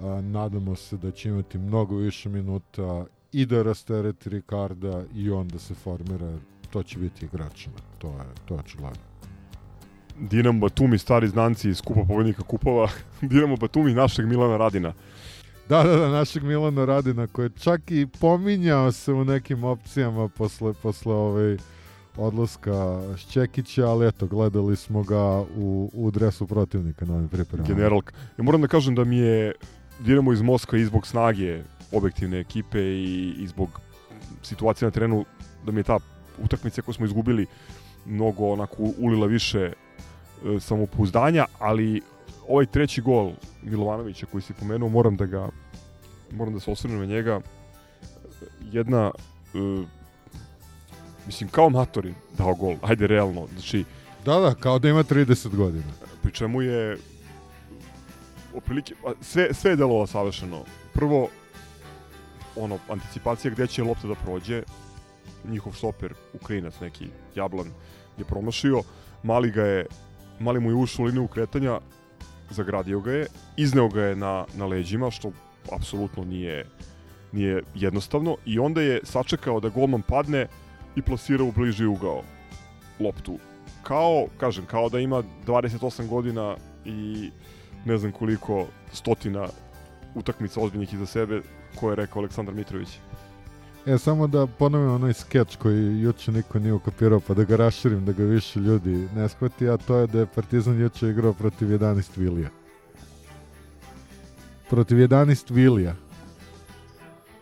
A, nadamo se da će imati mnogo više minuta i da rastereti Ricarda i onda se formira, to će biti igrač, to je, to je očigledno. Dinamo Batumi, stari znanci iz kupa pobednika kupova. Dinamo Batumi našeg Milana Radina. Da, da, da, našeg Milana Radina koji je čak i pominjao se u nekim opcijama posle, posle ovaj odlaska Šćekića, ali eto, gledali smo ga u, u dresu protivnika na ovim pripremama. Generalka. Ja moram da kažem da mi je Dinamo iz Moskva i zbog snage objektivne ekipe i, i zbog situacije na terenu da mi je ta utakmica koju smo izgubili mnogo onako ulila više e, samopouzdanja, ali ovaj treći gol Milovanovića koji si pomenuo, moram da ga moram da se osvrnem na njega. Jedna e, mislim kao Matori dao gol, ajde realno. Znači Da, da, kao da ima 30 godina. pri čemu je oprilike, sve, sve je delovalo savršeno. Prvo, ono, anticipacija gde će lopta da prođe, njihov stoper, Ukrajinac neki, Jablan, je promašio, mali ga je, mali mu je ušao u liniju kretanja, zagradio ga je, izneo ga je na, na leđima, što apsolutno nije, nije jednostavno, i onda je sačekao da golman padne i plasirao u bliži ugao loptu. Kao, kažem, kao da ima 28 godina i ne znam koliko stotina utakmica ozbiljnih iza sebe, koje je rekao Aleksandar Mitrović. E, samo da ponovim onaj skeč koji juče niko nije ukapirao, pa da ga raširim, da ga više ljudi ne shvati, a to je da je Partizan juče igrao protiv 11 Vilija. Protiv 11 Vilija.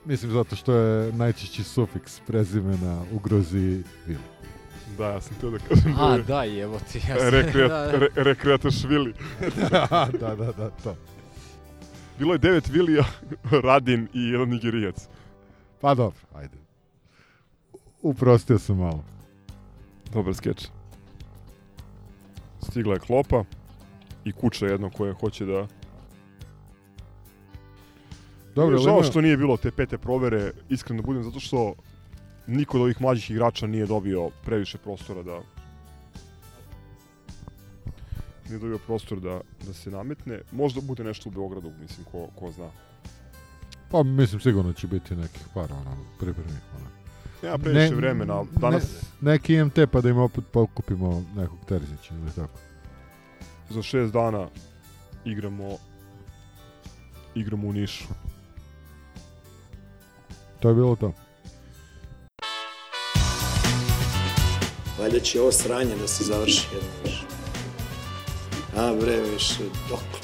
Mislim zato što je najčešći sufiks prezimena u Groziji Vili. Da, ja sam teo da kažem A, je da, jevo ti, ja sam- rekreat, da, da. re, rekreatašvili. da, da, da, da, to. Bilo je devet Vilija, Radin i jedan Nigerijac. Pa dobro, ajde. Uprostio sam malo. Dobar skeč. Stigla je klopa i kuća jedno koje hoće da... Dobro, Žao što nije bilo te pete provere, iskreno da budem, zato što niko od ovih mlađih igrača nije dobio previše prostora da nije dobio prostor da, da se nametne. Možda bude nešto u Beogradu, mislim, ko, ko zna. Pa mislim sigurno će biti nekih par ono, pripremnih. Ono. Nema previše vremena, ali danas- Ne, neki IMT pa da im opet pokupimo nekog Terzića ili tako. Za šest dana igramo igramo u Nišu. To je bilo to. Valjda će ovo sranje da se završi jedno više. A bre, više, dokle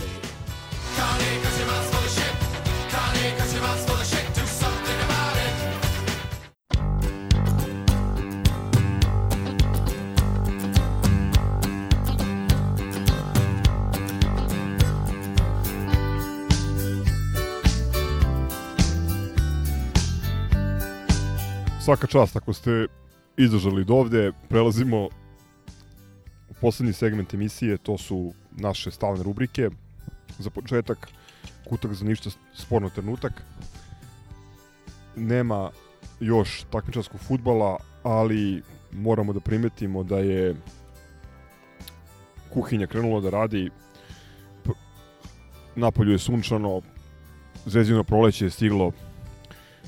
Svaka čast ako ste izdržali do ovde, prelazimo u poslednji segment emisije, to su naše stalne rubrike. Za početak, kutak za ništa sporno trenutak. Nema još takmičarskog futbala, ali moramo da primetimo da je kuhinja krenula da radi. Napolju je sunčano, zvezdino proleće je stiglo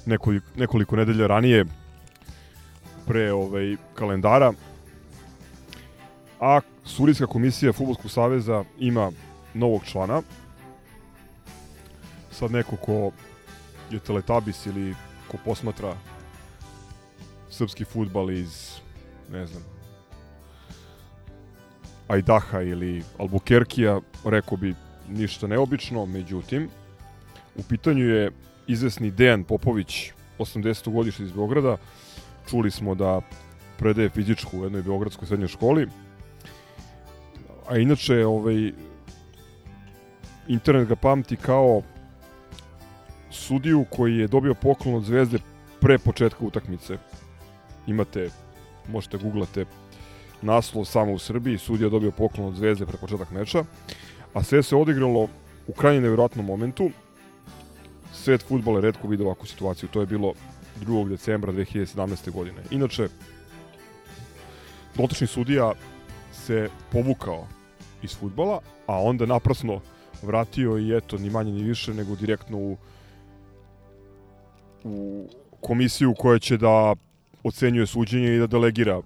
nekoliko, nekoliko nedelja ranije pre ovaj kalendara. A Surijska komisija Futbolskog saveza ima novog člana. Sad neko ko je teletabis ili ko posmatra srpski futbal iz, ne znam, Ajdaha ili Albukerkija, rekao bi ništa neobično, međutim, u pitanju je izvesni Dejan Popović, 80. godište iz Beograda. Čuli smo da predaje fizičku u jednoj beogradskoj srednjoj školi. A inače, ovaj, internet ga pamti kao sudiju koji je dobio poklon od zvezde pre početka utakmice. Imate, možete googlate naslov samo u Srbiji, sudija dobio poklon od zvezde pre početak meča, a sve se odigralo u krajnje nevjerojatnom momentu. Svet futbola je redko vidio ovakvu situaciju, to je bilo 2. decembra 2017. godine. Inače, dotični sudija se povukao iz futbola, a onda naprasno vratio i eto, ni manje ni više nego direktno u, u komisiju koja će da ocenjuje suđenje i da delegira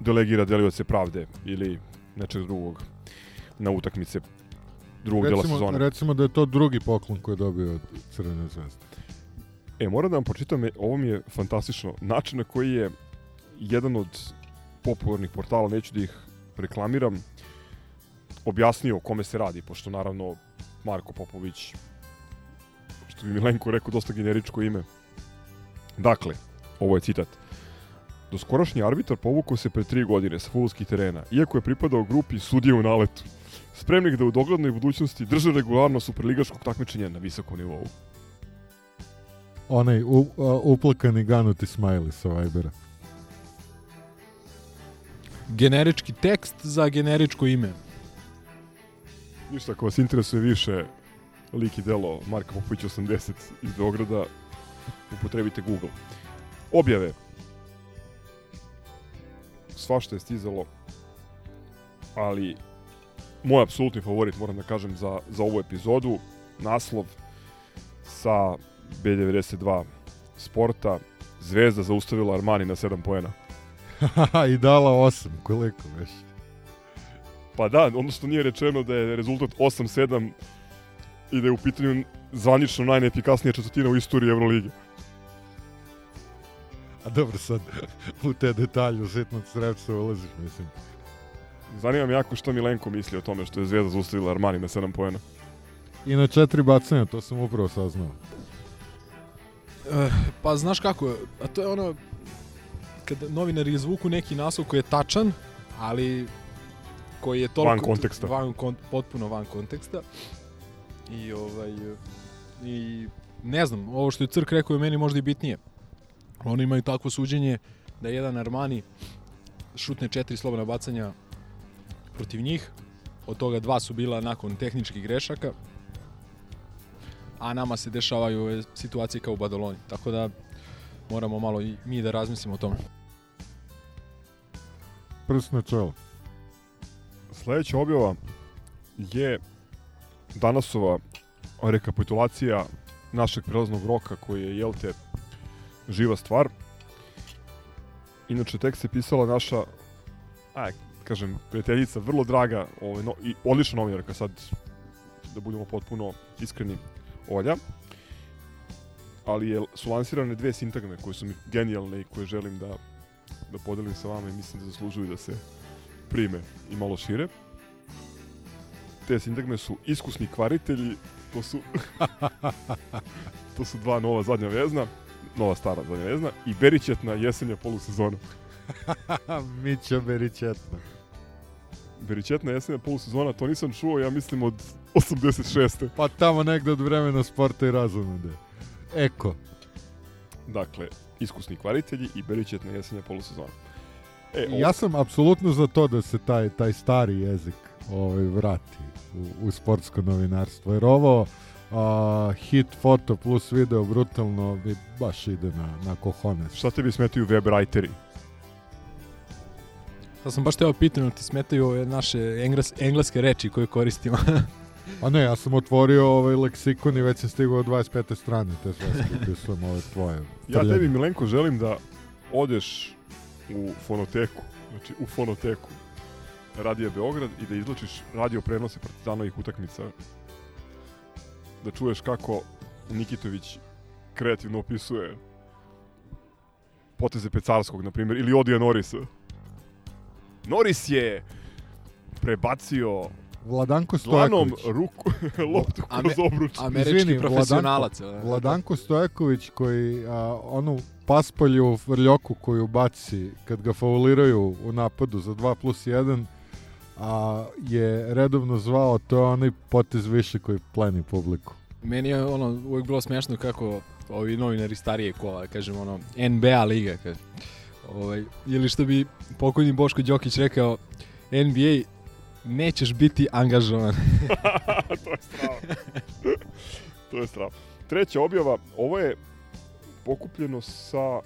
delegira delioce pravde ili nečeg drugog na utakmice drugog dela Recimo, sezone. recimo da je to drugi poklon koji je dobio od Crvene zvezde. E, moram da vam pročitam, e, ovo mi je fantastično. Način na koji je jedan od popularnih portala, neću da ih reklamiram, objasnio o kome se radi, pošto naravno Marko Popović, što bi Milenko rekao, dosta generičko ime. Dakle, ovo je citat. Doskorašnji arbitar povukao se pre tri godine sa futbolskih terena, iako je pripadao grupi sudije u naletu. Spremnik da u doglednoj budućnosti drže regularno superligaškog takmičenja na visokom nivou. Onaj u, a, uplakani ganuti smajli sa Vibera. Generički tekst za generičko ime. Ništa, ako vas interesuje više lik i delo Marka Popović 80 iz Beograda, upotrebite Google. Objave. Svašta je stizalo, ali moj apsolutni favorit, moram da kažem, za, za ovu epizodu, naslov sa B92 sporta, Zvezda zaustavila Armani na 7 poena. I dala 8, koliko već. Pa da, odnosno nije rečeno da je rezultat 8-7 i da je u pitanju zvanično najneefikasnija četvrtina u istoriji Euroligi. A dobro sad, u te detalje u sitnog srepca ulaziš, mislim. Zanima me jako što Milenko misli o tome što je Zvezda zaustavila Armani na 7 poena. I na četiri bacanja, to sam upravo saznao. E, pa znaš kako, a to je ono kad novinari izvuku neki naslov koji je tačan, ali koji je toliko Van konteksta. van kon, potpuno van konteksta. I ovaj i ne znam, ovo što je Crk rekao je meni možda i bitnije. Oni imaju takvo suđenje da jedan Armani šutne četiri slobodna bacanja protiv njih, od toga dva su bila nakon tehničkih grešaka, a nama se dešavaju ove situacije kao u Badaloni. Tako da moramo malo i mi da razmislimo o tome. Prst na čelo. Sledeća objava je danasova rekapitulacija našeg prelaznog roka koji je, jel te, živa stvar. Inače, tekst je pisala naša, aj, kažem, prijateljica, vrlo draga, ovaj, no, i odlična novinarka, sad, da budemo potpuno iskreni, Olja. Ali je, su lansirane dve sintagme koje su mi genijalne i koje želim da, da podelim sa vama i mislim da zaslužuju da se prime i malo šire. Te sintagme su iskusni kvaritelji, to su to su dva nova zadnja vezna, nova stara zadnja vezna i Berićetna jesenja polusezona. Mića Berićetna. Berićetna jesenja polusezona, to nisam čuo, ja mislim od 86. Pa tamo negde od vremena sporta i razonude. Eko. Dakle, iskusni kvaritelji i Berićetna jesenja polusezona. E, ja sam apsolutno za to da se taj, taj stari jezik ovaj, vrati u, u sportsko novinarstvo. Jer ovo a, hit foto plus video brutalno bi baš ide na, na kohones. Šta tebi smetaju web writeri? Ja sam baš teo pitan, ti smetaju ove naše engles, engleske reči koje koristimo. A ne, ja sam otvorio ovaj leksikon i već sam stigao od 25. strane te sveske upisujem ove tvoje. Ja tebi, Milenko, želim da odeš u fonoteku, znači u fonoteku Radija Beograd i da izlačiš radio prenose partizanovih utakmica. Da čuješ kako Nikitović kreativno opisuje poteze Pecarskog, na primjer, ili Odija Norisa. Noris je prebacio Vladanko dlanom Stojaković. ruku, loptu kroz obruč. Američki Izvini, profesionalac. Vladanko, Vladanko Stojaković koji a, onu paspalju vrljoku koju baci kad ga fauliraju u napadu za 2 plus 1 a, je redovno zvao to je onaj potez više koji pleni publiku. Meni je ono uvek bilo smešno kako ovi novinari starije kola, kažem ono NBA liga, kaže. Ovaj ili što bi pokojni Boško Đokić rekao NBA nećeš biti angažovan. to je strava. to je strava. Treća objava, ovo je pokupljeno sa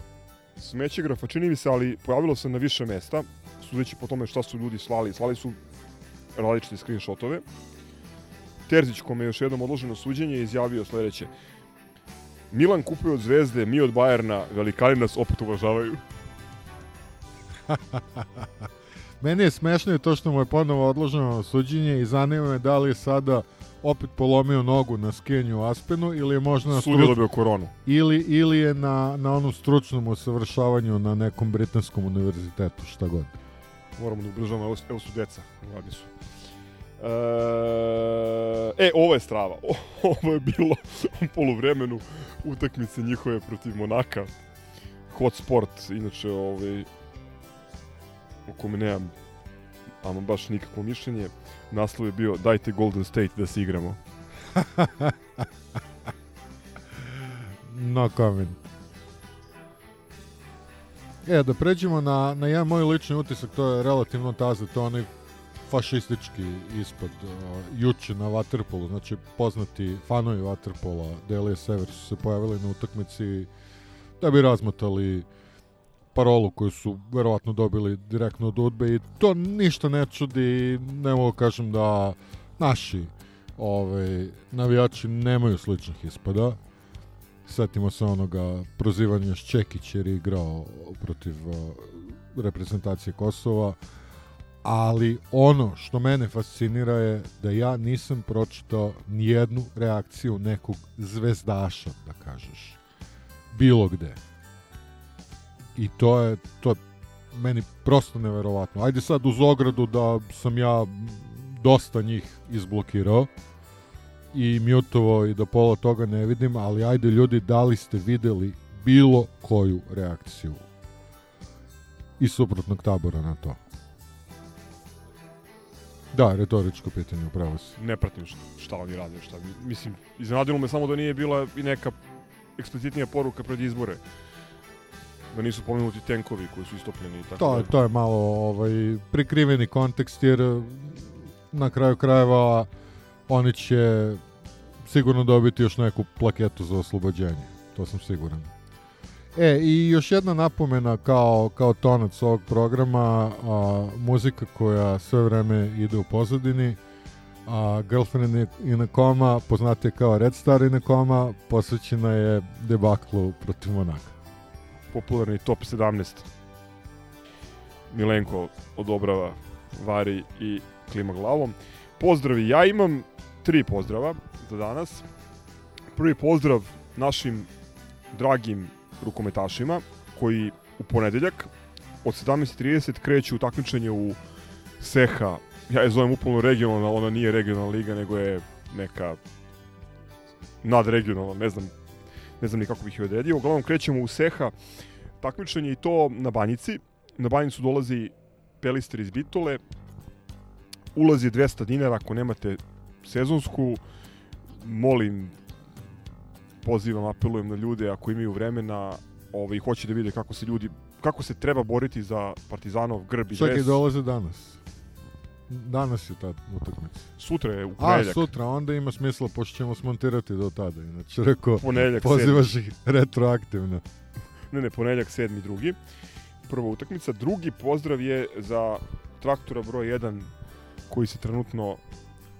smećegrafa, čini mi se, ali pojavilo se na više mesta, sudeći po tome šta su ljudi slali. Slali su različite screenshotove. Terzić, kome je još jednom odloženo suđenje, je izjavio sledeće. Milan kupuje od Zvezde, mi od Bajerna, velikani nas opet uvažavaju. Meni je smešno i to što mu je ponovo odloženo suđenje i zanima me da li je sada opet polomio nogu na skijanju u Aspenu ili je možda na Sudje dobio koronu. ili, ili je na, na onom stručnom usavršavanju na nekom britanskom univerzitetu, šta god. Moramo da ubržavamo, evo, evo su deca, mladi su. E, ovo je strava. Ovo je bilo u poluvremenu utakmice njihove protiv Monaka. Hot Sport, inače, ovaj, o kome nemam ama baš nikakvo mišljenje. Naslov je bio dajte Golden State da se igramo. no comment. E, da pređemo na, na jedan moj lični utisak, to je relativno taze, to je onaj fašistički ispad uh, juče na Waterpolu, znači poznati fanovi Waterpola, Delije Sever su se pojavili na utakmici da bi razmotali parolu koju su verovatno dobili direktno od Udbe i to ništa ne čudi, ne mogu kažem da naši ovaj, navijači nemaju sličnih ispada. Setimo se onoga prozivanja Ščekić jer je igrao protiv uh, reprezentacije Kosova ali ono što mene fascinira je da ja nisam pročitao nijednu reakciju nekog zvezdaša, da kažeš, bilo gde. I to je, to je meni prosto neverovatno. Ajde sad uz ogradu da sam ja dosta njih izblokirao i mutovo i da pola toga ne vidim, ali ajde ljudi, da li ste videli bilo koju reakciju i suprotnog tabora na to? Da, retoričko pitanje, upravo si. Ne pratim šta, šta oni rade, šta. Mislim, iznenadilo me samo da nije bila i neka eksplicitnija poruka pred izbore. Da nisu pomenuti tenkovi koji su istopljeni i tako to, da. to je malo ovaj, prikriveni kontekst, jer na kraju krajeva oni će sigurno dobiti još neku plaketu za oslobođenje. To sam siguran. E, i još jedna napomena kao, kao tonac ovog programa, a, muzika koja sve vreme ide u pozadini, a Girlfriend in a Coma, poznate kao Red Star in a Coma, posvećena je debaklu protiv Monaka. Popularni top 17. Milenko odobrava, vari i klima glavom. Pozdravi, ja imam tri pozdrava za danas. Prvi pozdrav našim dragim rukometašima koji u ponedeljak od 17.30 kreću u takmičenje u Seha. Ja je zovem upolno regionalna, ona nije regionalna liga, nego je neka nadregionalna, ne znam, ne znam ni kako bih je odredio. Uglavnom krećemo u Seha takmičenje i to na Banjici. Na Banjicu dolazi Pelister iz Bitole. Ulaz je 200 dinara ako nemate sezonsku. Molim pozivam, apelujem na ljude ako imaju vremena ovaj, hoće da vide kako se ljudi kako se treba boriti za Partizanov grb i Čekaj, dres. dolaze danas. Danas je ta utakmica. Sutra je u A, ponedeljak. sutra, onda ima smisla, pošto ćemo smontirati do tada. Inače, rekao, Ponedeljak, pozivaš ih retroaktivno. Ne, ne, ponedeljak 7. drugi. Prva utakmica. Drugi pozdrav je za traktora broj 1 koji se trenutno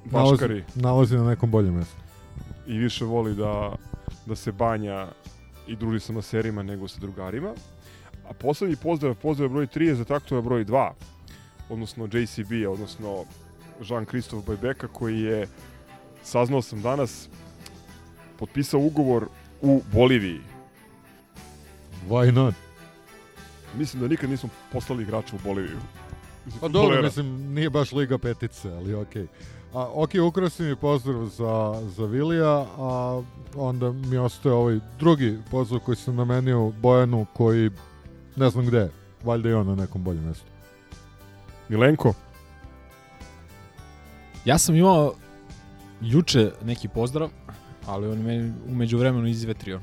baškari Nalazi, nalazi na nekom boljem mjestu. i više voli da, da se banja i druži sa maserima nego sa drugarima. A poslednji pozdrav, pozdrav broj 3 je za traktora broj 2, odnosno JCB, odnosno Jean-Christophe Bajbeka koji je, saznao sam danas, potpisao ugovor u Boliviji. Why not? Mislim da nikad nismo poslali igrača u Boliviju. Mislim, Pa dobro, futbolera. mislim, nije baš Liga petice, ali okej. A, ok, ukrao si mi pozdrav za, za Vilija, a onda mi ostaje ovaj drugi pozdrav koji sam namenio Bojanu, koji ne znam gde je. Valjda i on na nekom boljem mjestu. Milenko? Ja sam imao juče neki pozdrav, ali on meni umeđu vremenu izvetrio.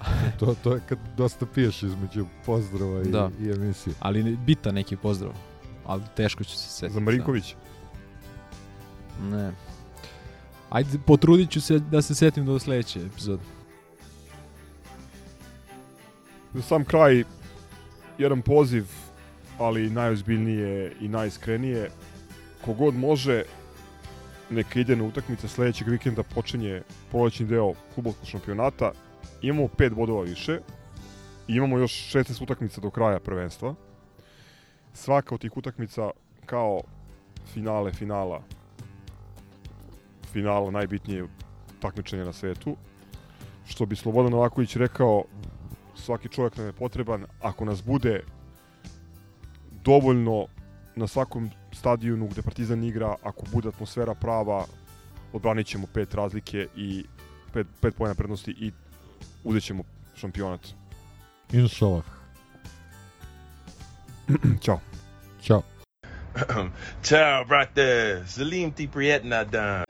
to, to je kad dosta piješ između pozdrava i, Da. i emisije. Ali bitan neki pozdrav. Ali teško ću se setiti. Za Marinković? Ne. Ajde, potrudit ću se da se setim do sledeće epizode. Za sam kraj, jedan poziv, ali najozbiljnije i najiskrenije. Kogod može, neka ide na utakmice sledećeg vikenda počinje prolećni deo futbolskog šampionata. Imamo pet bodova više imamo još 16 utakmica do kraja prvenstva. Svaka od tih utakmica kao finale finala finala najbitnije takmičenje na svetu. Što bi Slobodan Novaković rekao, svaki čovjek nam je potreban ako nas bude dovoljno na svakom stadionu gde Partizan igra, ako bude atmosfera prava, odbranit ćemo pet razlike i pet, pet pojena prednosti i uzet ćemo šampionat. Inšalah. Ćao. Ćao. Ciao, brate. Salim ti prijetna dan.